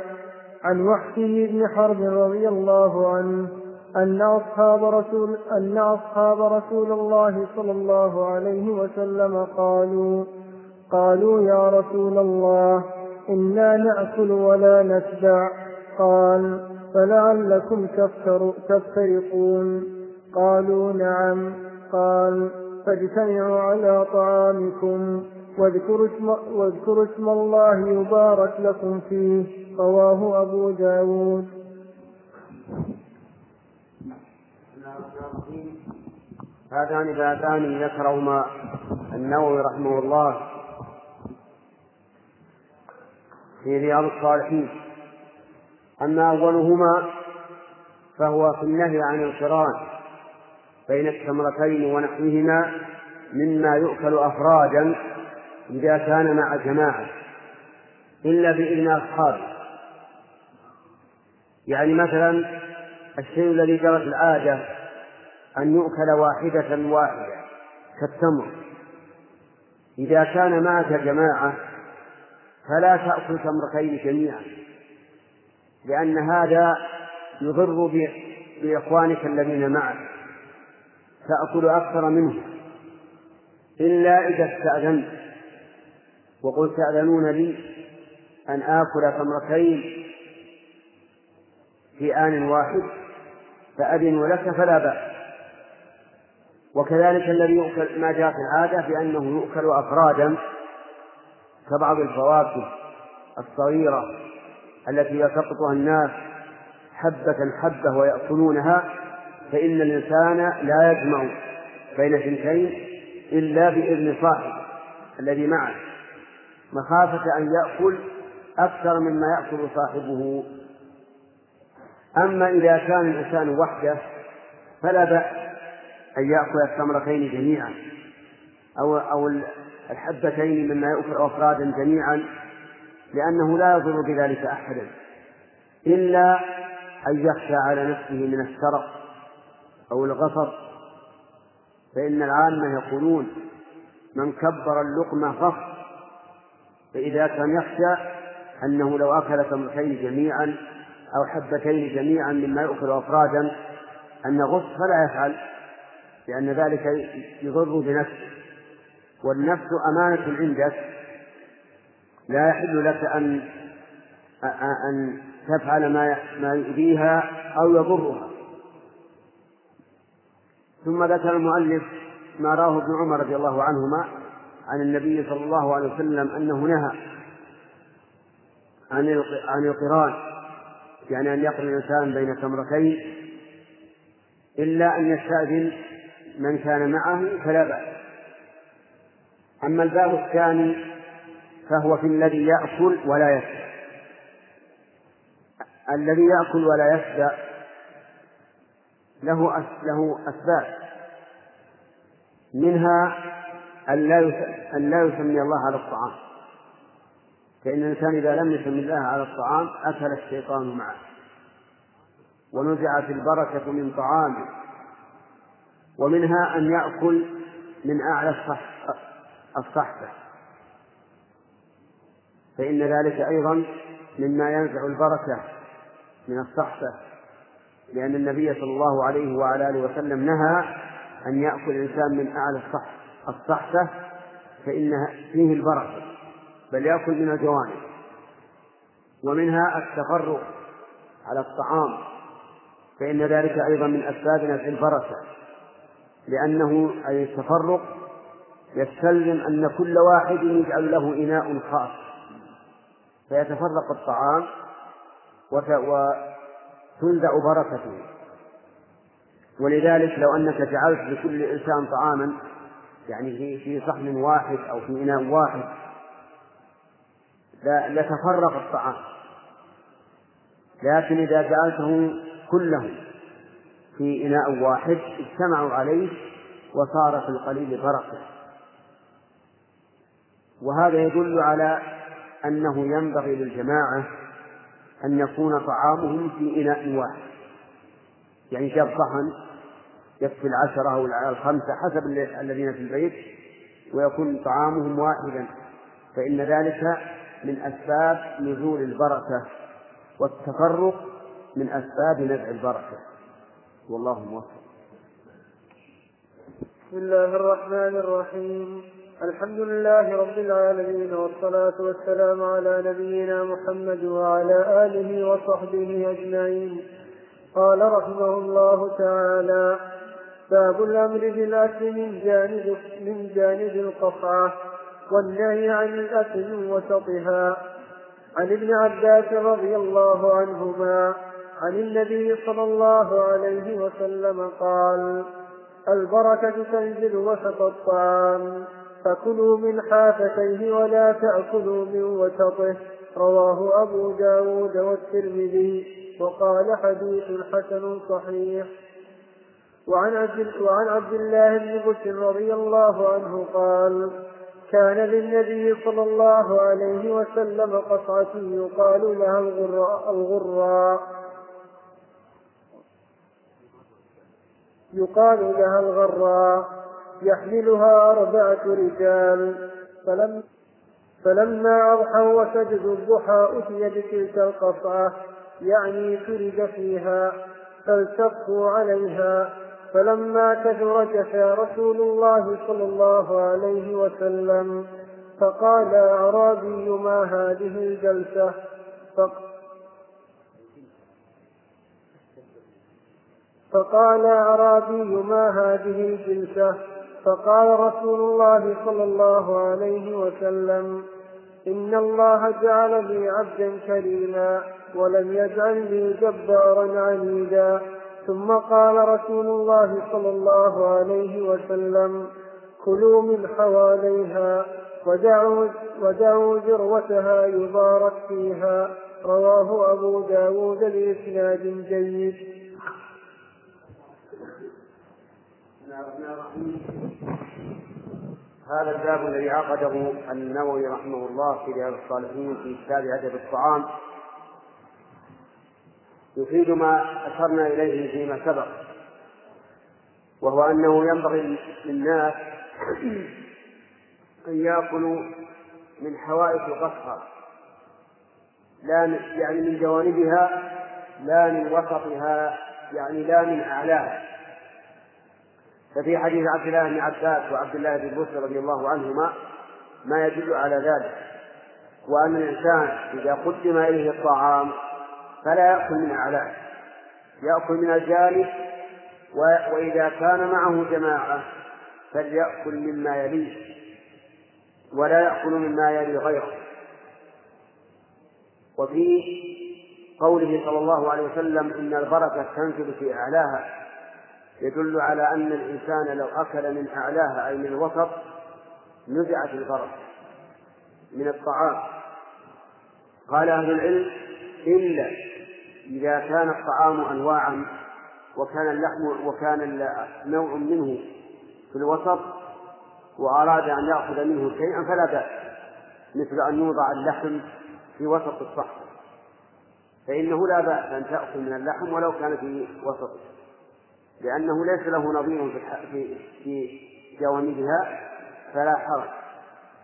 عن وحشه بن حرب رضي الله عنه أن أصحاب رسول أن أصحاب رسول الله صلى الله عليه وسلم قالوا قالوا يا رسول الله إنا نأكل ولا نشبع. قال فلعلكم تفترقون. قالوا نعم. قال فاجتمعوا على طعامكم. واذكروا اسم, واذكروا اسم الله يبارك لكم فيه. رواه أبو داود. هذان بابان ذكرهما النووي رحمه الله في رياض الصالحين. أما أولهما فهو في النهي عن القران بين التمرتين ونحوهما مما يؤكل أفرادا إذا كان مع جماعة إلا بإذن أصحابه. يعني مثلا الشيء الذي جرت العادة أن يؤكل واحدة واحدة كالتمر. إذا كان معك جماعة فلا تأكل تمرتين جميعا لأن هذا يضر بإخوانك الذين معك. تأكل أكثر منه إلا إذا استأذنت. وقلت تأذنون لي أن آكل تمرتين في آن واحد فأذنوا لك فلا بأس. وكذلك الذي يؤكل ما جاء في العادة بأنه يؤكل أفرادا كبعض الفواكه الصغيرة التي يسقطها الناس حبة حبة ويأكلونها فإن الإنسان لا يجمع بين ثنتين إلا بإذن صاحبه الذي معه. مخافة أن يأكل أكثر مما يأكل صاحبه. أما إذا كان الإنسان وحده فلا بأس أن يأكل التمرتين جميعا أو أو الحبتين مما يأكل أفرادا جميعا لأنه لا يضر بذلك أحدا إلا أن يخشى على نفسه من السرق أو الغصب. فإن العامة يقولون من كبر اللقمة غص فإذا كان يخشى أنه لو أكل تمرتين جميعا أو حبتين جميعا مما يؤكل أفرادا أن غص فلا يفعل لأن ذلك يضر بنفسه. والنفس أمانة عندك لا يحل لك أن أن تفعل ما ما يؤذيها أو يضرها. ثم ذكر المؤلف ما راه ابن عمر رضي الله عنهما عن النبي صلى الله عليه وسلم أنه نهى عن عن القران يعني أن يقرن الإنسان بين تمرتين إلا أن يستأذن من كان معه فلا بأس. أما الباب الثاني فهو في الذي يأكل ولا يشبع. الذي يأكل ولا يشبع له له أسباب منها أن لا أن لا يسمي الله على الطعام. فإن الإنسان إذا لم يسمي الله على الطعام أكل الشيطان معه. ونزعت البركة من طعامه. ومنها أن يأكل من أعلى الصح الصحفة فإن ذلك أيضا مما ينزع البركة من الصحفة لأن النبي صلى الله عليه وعلى آله وسلم نهى أن يأكل الإنسان من أعلى الصح الصحفة فإن فيه البركة بل يأكل من الجوانب ومنها التفرق على الطعام فإن ذلك أيضا من أسباب نزع البركة لأنه أي التفرق يستلزم أن كل واحد يجعل له إناء خاص فيتفرق الطعام وتنزع بركته. ولذلك لو أنك جعلت لكل إنسان طعاما يعني في في صحن واحد أو في إناء واحد. لتفرق الطعام. لكن إذا جعلته كله في إناء واحد اجتمعوا عليه وصار في القليل بركة. وهذا يدل على أنه ينبغي للجماعة أن يكون طعامهم في إناء واحد. يعني جاب صحن يكفي العشرة أو الخمسة حسب الذين في البيت ويكون طعامهم واحدا. فإن ذلك من أسباب نزول البركة والتفرق من أسباب نزع البركة. والله موفق. بسم الله الرحمن الرحيم. الحمد لله رب العالمين والصلاة والسلام على نبينا محمد وعلى آله وصحبه أجمعين. قال رحمه الله تعالى باب الأمر بالأكل من جانب من جانب القصعة والنهي عن الأكل وسطها. عن ابن عباس رضي الله عنهما عن النبي صلى الله عليه وسلم قال البركة تنزل وسط الطعام فكلوا من حافتيه ولا تأكلوا من وسطه. رواه أبو داود والترمذي وقال حديث حسن صحيح. وعن عبد, وعن عبد الله بن بشر رضي الله عنه قال كان للنبي صلى الله عليه وسلم قصعة يقال لها الغراء, الغراء يقال لها الغراء يحملها أربعة رجال. فلم فلما أضحوا وسجدوا الضحى أتي بتلك القصعة يعني فرج فيها فالتقوا عليها. فلما كثر جفى رسول الله صلى الله عليه وسلم فقال أعرابي ما هذه الجلسة؟ فقال أعرابي ما هذه الجلسة؟ فقال رسول الله صلى الله عليه وسلم إن الله جعل لي عبدا كريما ولم يجعل لي جبارا عنيدا. ثم قال رسول الله صلى الله عليه وسلم كلوا من حواليها ودعوا, ودعوا ذروتها يبارك فيها. رواه أبو داود بإسناد جيد. هذا الباب الذي عقده النووي رحمه الله في رياض الصالحين في كتاب أدب الطعام. يفيد ما أشرنا إليه فيما سبق وهو أنه ينبغي للناس أن يأكلوا من حوائط القصر لا يعني من جوانبها لا من وسطها يعني لا من أعلاها ففي حديث عبد الله بن عباس وعبد الله بن بسر رضي الله عنهما ما يدل على ذلك وأن الإنسان إذا قدم إليه الطعام فلا يأكل من أعلاه. يأكل من الجانب وإذا كان معه جماعة فليأكل مما يليه ولا يأكل مما يلي غيره. وفي قوله صلى الله عليه وسلم إن البركة تنزل في أعلاها يدل على أن الإنسان لو أكل من أعلاها أي من الوسط نزعت البركة من الطعام. قال أهل العلم إلا إذا كان الطعام أنواعا وكان اللحم وكان نوع منه في الوسط وأراد أن يأخذ منه شيئا فلا بأس مثل أن يوضع اللحم في وسط الصحن فإنه لا بأس أن تأكل من اللحم ولو كان في وسطه لأنه ليس له نظير في في جوانبها فلا حرج.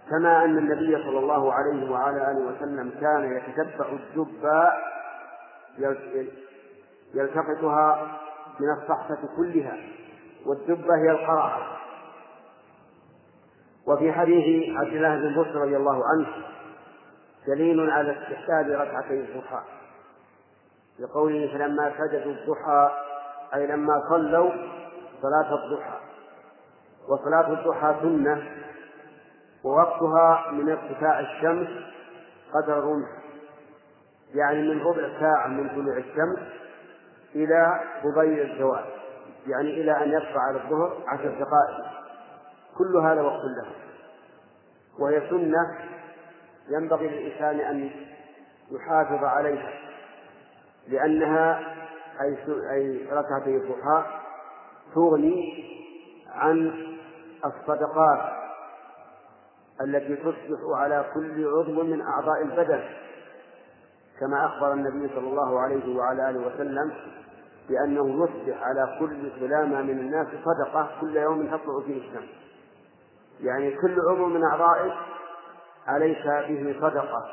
كما أن النبي صلى الله عليه وعلى آله وسلم كان يتتبع الدب يلتقطها من الصحفة كلها والدبة هي القرعة وفي حديث عبد الله بن بكر رضي الله عنه دليل على استحباب ركعتي الضحى. لقوله فلما سجدوا الضحى أي لما صلوا صلاة الضحى. وصلاة الضحى سنة ووقتها من ارتفاع الشمس قدر الرمح. يعني من ربع ساعة من طلوع الشمس إلى قبيل الزوال يعني إلى أن يبقى على الظهر عشر دقائق. كل هذا وقت له. وهي سنة ينبغي للإنسان أن يحافظ عليها لأنها أي أي ركعتي الضحى تغني عن الصدقات التي تصبح على كل عضو من أعضاء البدن. كما أخبر النبي صلى الله عليه وعلى آله وسلم بأنه يصبح على كل سلامة من الناس صدقة كل يوم تطلع فيه الشمس. يعني كل عضو من أعضائك عليك به صدقة؟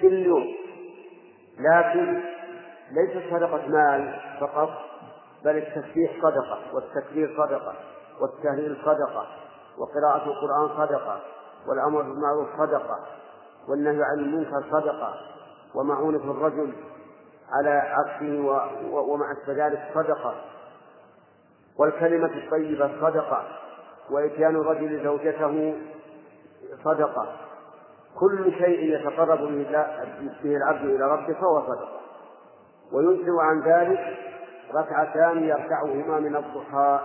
كل يوم. لكن ليست صدقة مال فقط بل التسبيح صدقة والتكبير صدقة والتهليل صدقة وقراءة القرآن صدقة والأمر بالمعروف صدقة والنهي عن المنكر صدقة ومعونة الرجل على عكسه ومع ذلك صدقة والكلمة الطيبة صدقة وإتيان الرجل زوجته صدقة كل شيء يتقرب به العبد إلى ربه فهو صدقة ويجزئ عن ذلك ركعتان يركعهما من الضحى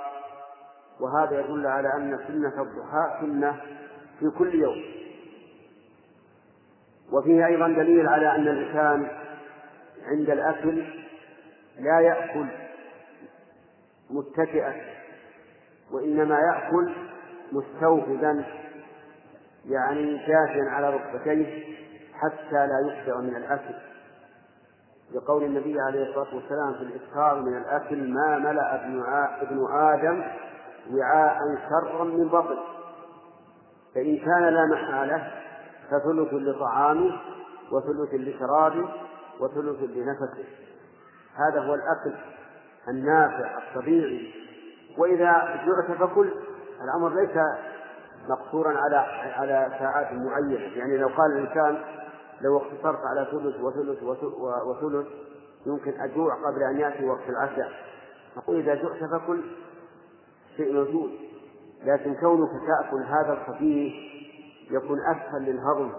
وهذا يدل على أن سنة الضحى سنة في كل يوم وفيه أيضا دليل على أن الإنسان عند الأكل لا يأكل متكئا وإنما يأكل مستوفدا يعني جاثيا على ركبتيه حتى لا يخطئ من الأكل. لقول النبي عليه الصلاة والسلام في الإكثار من الأكل ما ملأ ابن آدم وعاء شرا من بطن. فإن كان لا محالة فثلث لطعامه وثلث لشرابه وثلث لنفسه. هذا هو الأكل النافع الطبيعي. وإذا جعت فكل الأمر ليس مقصورا على على ساعات معينة. يعني لو قال الإنسان لو اقتصرت على ثلث وثلث وثلث يمكن أجوع قبل أن يأتي وقت العشاء. نقول إذا جعت فكل شيء موجود لكن كونك تأكل هذا الخفيف يكون أسهل للهضم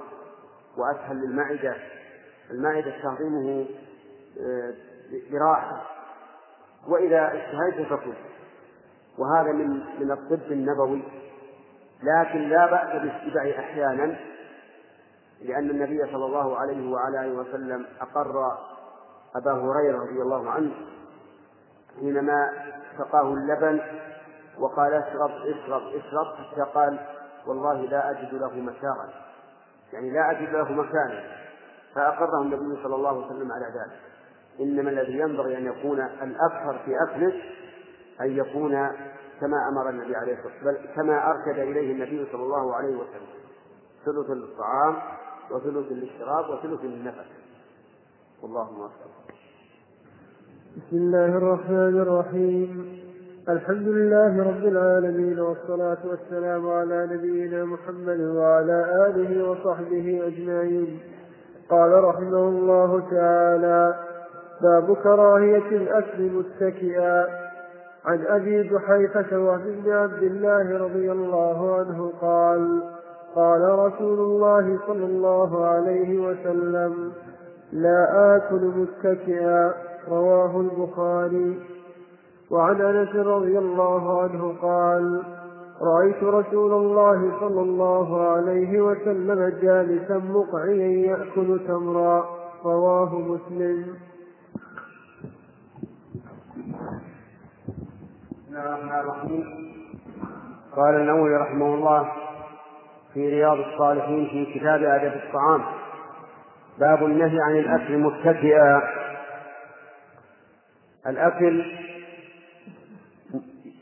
وأسهل للمعدة. المعدة تهضمه آه، براحة. وإذا اشتهيت فكل وهذا من من الطب النبوي. لكن لا بأس بالسبع أحيانا لأن النبي صلى الله عليه وعلى آله وسلم أقر أبا هريرة رضي الله عنه حينما سقاه اللبن وقال اشرب اشرب اشرب حتى قال والله لا أجد له مساغا يعني لا أجد له مكانا. فأقره النبي صلى الله عليه وسلم على ذلك. إنما الذي ينبغي أن يكون الأكثر في أكله أن يكون كما أمر النبي عليه الصلاة والسلام بل كما أرشد إليه النبي صلى الله عليه وسلم. ثلث للطعام وثلث للشراب وثلث للنفس. والله موفق بسم الله الرحمن الرحيم. الحمد لله رب العالمين والصلاة والسلام على نبينا محمد وعلى آله وصحبه أجمعين. قال رحمه الله تعالى باب كراهية الأكل متكئا. عن أبي جحيفة وهب بن عبد الله رضي الله عنه قال قال رسول الله صلى الله عليه وسلم لا آكل متكئا. رواه البخاري. وعن أنس رضي الله عنه قال رأيت رسول الله صلى الله عليه وسلم جالسا مقعيا يأكل تمرا رواه مسلم. قال النووي رحمه الله في رياض الصالحين في كتاب أدب الطعام باب النهي عن الأكل متكئا الأكل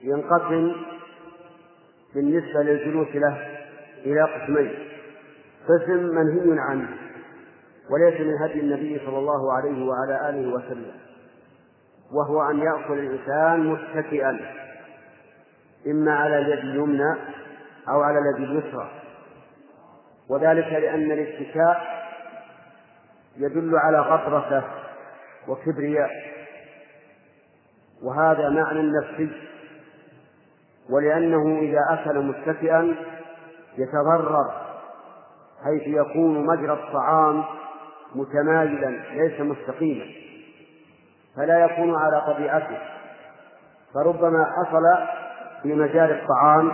ينقسم بالنسبة للجلوس له إلى قسمين. قسم منهي عنه وليس من هدي النبي صلى الله عليه وعلى آله وسلم وهو أن يأكل الإنسان متكئا إما على اليد اليمنى أو على اليد اليسرى. وذلك لأن الاتكاء يدل على غطرسة وكبرياء وهذا معنى نفسي ولأنه إذا أكل متكئا يتضرر حيث يكون مجرى الطعام متمايلا ليس مستقيما فلا يكون على طبيعته. فربما حصل في مجال الطعام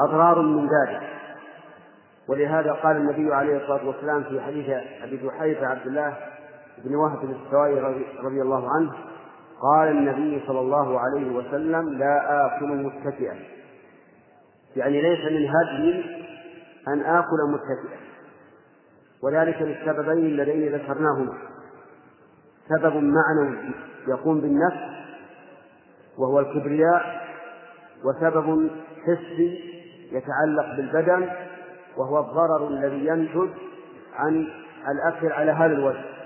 أضرار من ذلك. ولهذا قال النبي عليه الصلاة والسلام في حديث أبي جحيفة عبد الله بن وهب السوائي رضي الله عنه قال النبي صلى الله عليه وسلم لا آكل متكئا. يعني ليس من هدي أن آكل متكئا. وذلك للسببين اللذين ذكرناهما. سبب معنوي يقوم بالنفس وهو الكبرياء وسبب حسي يتعلق بالبدن وهو الضرر الذي ينتج عن الأكل على هذا الوجه.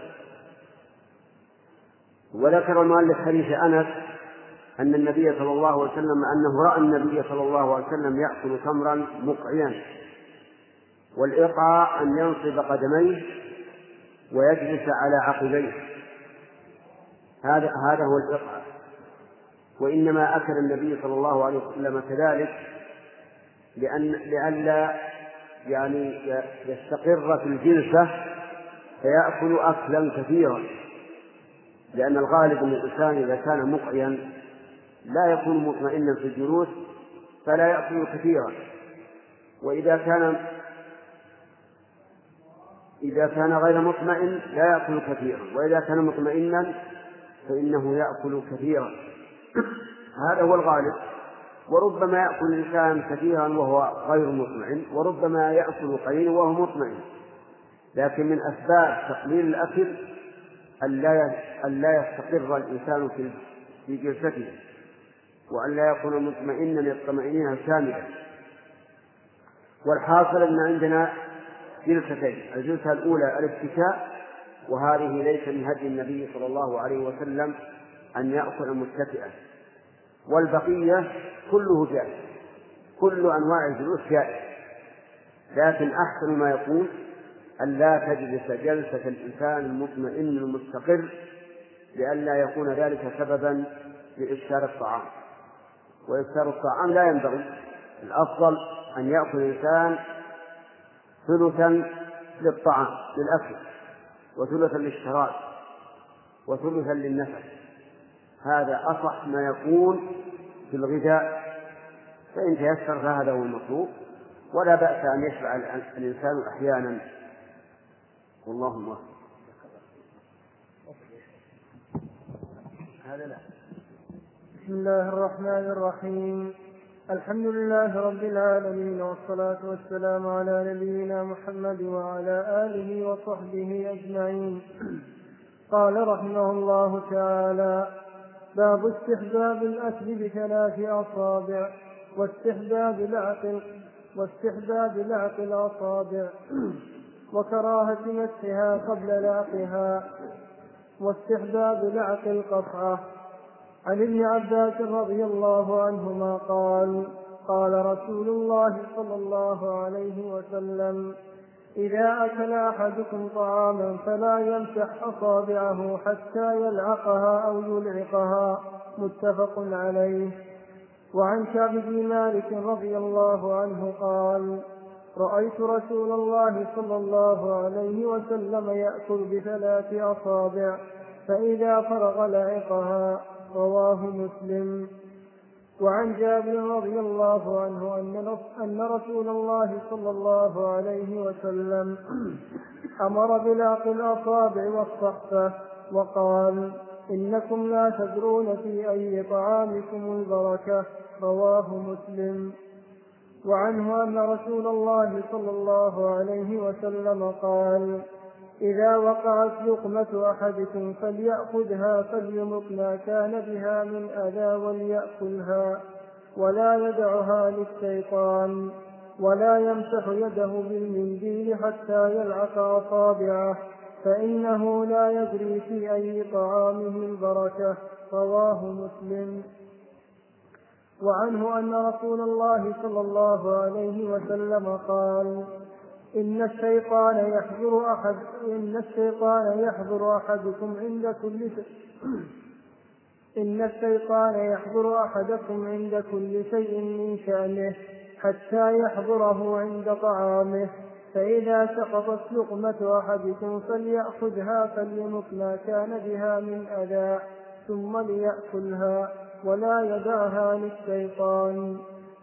وذكر المؤلف حديث أنس أن النبي صلى الله عليه وسلم أنه رأى النبي صلى الله عليه وسلم يأكل تمرا مقعيا والإقعاء أن ينصب قدميه ويجلس على عقبيه. هذا هذا هو الإقعاء وإنما أكل النبي صلى الله عليه وسلم كذلك لأن لئلا يعني يستقر في الجلسة فيأكل أكلا كثيرا. لأن الغالب أن الإنسان إذا كان مقعيا لا يكون مطمئنا في الجلوس فلا يأكل كثيرا. وإذا كان إذا كان غير مطمئن لا يأكل كثيرا. وإذا كان مطمئنا فإنه يأكل كثيرا. هذا هو الغالب. وربما يأكل الإنسان كثيرا وهو غير مطمئن وربما يأكل قليلا وهو مطمئن. لكن من أسباب تقليل الأكل أن لا يستقر الإنسان في جلسته وأن لا يكون مطمئنا اطمئنانا كاملا والحاصل أن عندنا جلستين الجلسة الأولى الاتكاء وهذه ليس من هدي النبي صلى الله عليه وسلم أن يأكل متكئا. والبقية كله جائز كل أنواع الجلوس جائز لكن أحسن ما يكون أن لا تجلس جلسة الإنسان المطمئن المستقر لئلا يكون ذلك سببا لإفساد الطعام. وإفساد الطعام لا ينبغي. الأفضل أن يأكل الإنسان ثلثا للطعام للأكل وثلثا للشراب وثلثا للنفس. هذا أصح ما يكون في الغذاء. فإن تيسر فهذا هو المطلوب. ولا بأس أن يشبع الإنسان أحيانا والله موفق هذا لا. بسم الله الرحمن الرحيم. الحمد لله رب العالمين والصلاة والسلام على نبينا محمد وعلى آله وصحبه أجمعين. قال رحمه الله تعالى باب استحباب الأكل بثلاث أصابع واستحباب العقل واستحباب لعق الأصابع. وكراهة مسحها قبل لعقها واستحباب لعق القطعة عن ابن عباس رضي الله عنهما قال قال رسول الله صلى الله عليه وسلم إذا أكل أحدكم طعاما فلا يمسح أصابعه حتى يلعقها أو يلعقها. متفق عليه. وعن كعب بن مالك رضي الله عنه قال رأيت رسول الله صلى الله عليه وسلم يأكل بثلاث أصابع فإذا فرغ لعقها رواه مسلم. وعن جابر رضي الله عنه أن رسول الله صلى الله عليه وسلم أمر بلاق الأصابع والصحفة وقال إنكم لا تدرون في أي طعامكم البركة رواه مسلم. وعنه أن رسول الله صلى الله عليه وسلم قال إذا وقعت لقمة أحدكم فليأخذها فليمط ما كان بها من أذى وليأكلها ولا يدعها للشيطان ولا يمسح يده بالمنديل حتى يلعق أصابعه فإنه لا يدري في أي طعامه البركة رواه مسلم. وعنه أن رسول الله صلى الله عليه وسلم قال إن الشيطان يحضر أحد إن الشيطان يحضر أحدكم عند كل إن الشيطان يحضر أحدكم عند كل شيء من شأنه حتى يحضره عند طعامه. فإذا سقطت لقمة أحدكم فليأخذها فليمط ما كان بها من أذى ثم ليأكلها. ولا يدعها للشيطان.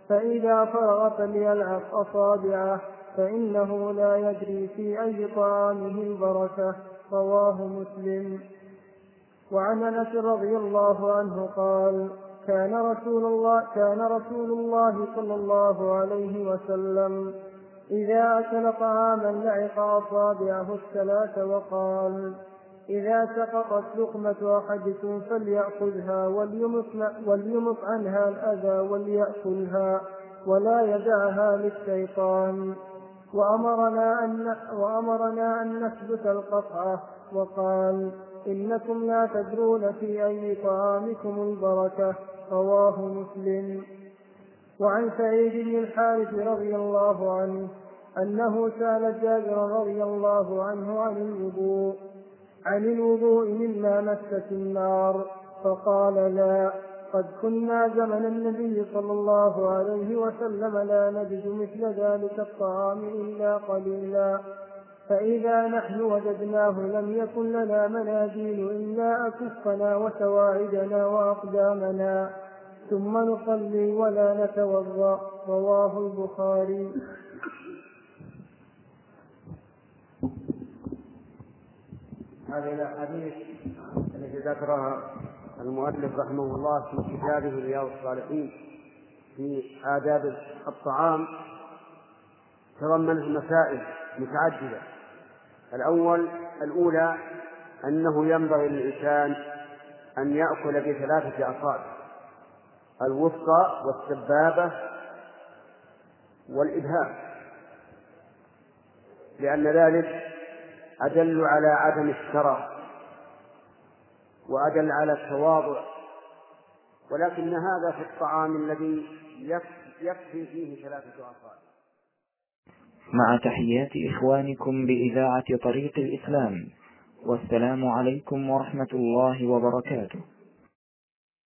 فإذا فرغ فليلعق أصابعه فإنه لا يدري في أي طعامه البركة رواه مسلم. وعن أنس رضي الله عنه قال كان رسول الله كان رسول الله صلى الله عليه وسلم إذا أكل طعاما لعق أصابعه الثلاث وقال إذا سقطت لقمة أحدكم فليأخذها وليمط عنها الأذى وليأكلها ولا يدعها للشيطان. وأمرنا أن وأمرنا أن نثبت القطعة وقال إنكم لا تدرون في أي طعامكم البركة. رواه مسلم. وعن سعيد بن الحارث رضي الله عنه أنه سأل جابر رضي الله عنه عن الوضوء. عن الوضوء مما مست النار فقال لا قد كنا زمن النبي صلى الله عليه وسلم لا نجد مثل ذلك الطعام إلا قليلا. فإذا نحن وجدناه لم يكن لنا مناديل إلا أكفنا وسواعدنا وأقدامنا. ثم نصلي ولا نتوضأ رواه البخاري. هذه الأحاديث التي ذكرها المؤلف رحمه الله في كتابه رياض الصالحين في آداب الطعام. تضمنت مسائل متعددة. الأول الأولى أنه ينبغي للإنسان أن يأكل بثلاثة أصابع الوسطى والسبابة والإبهام لأن ذلك أدل على عدم الشرف وأدل على التواضع ولكن هذا في الطعام الذي يكفي فيه ثلاثة أصابع مع تحيات إخوانكم بإذاعة طريق الإسلام والسلام عليكم ورحمة الله وبركاته.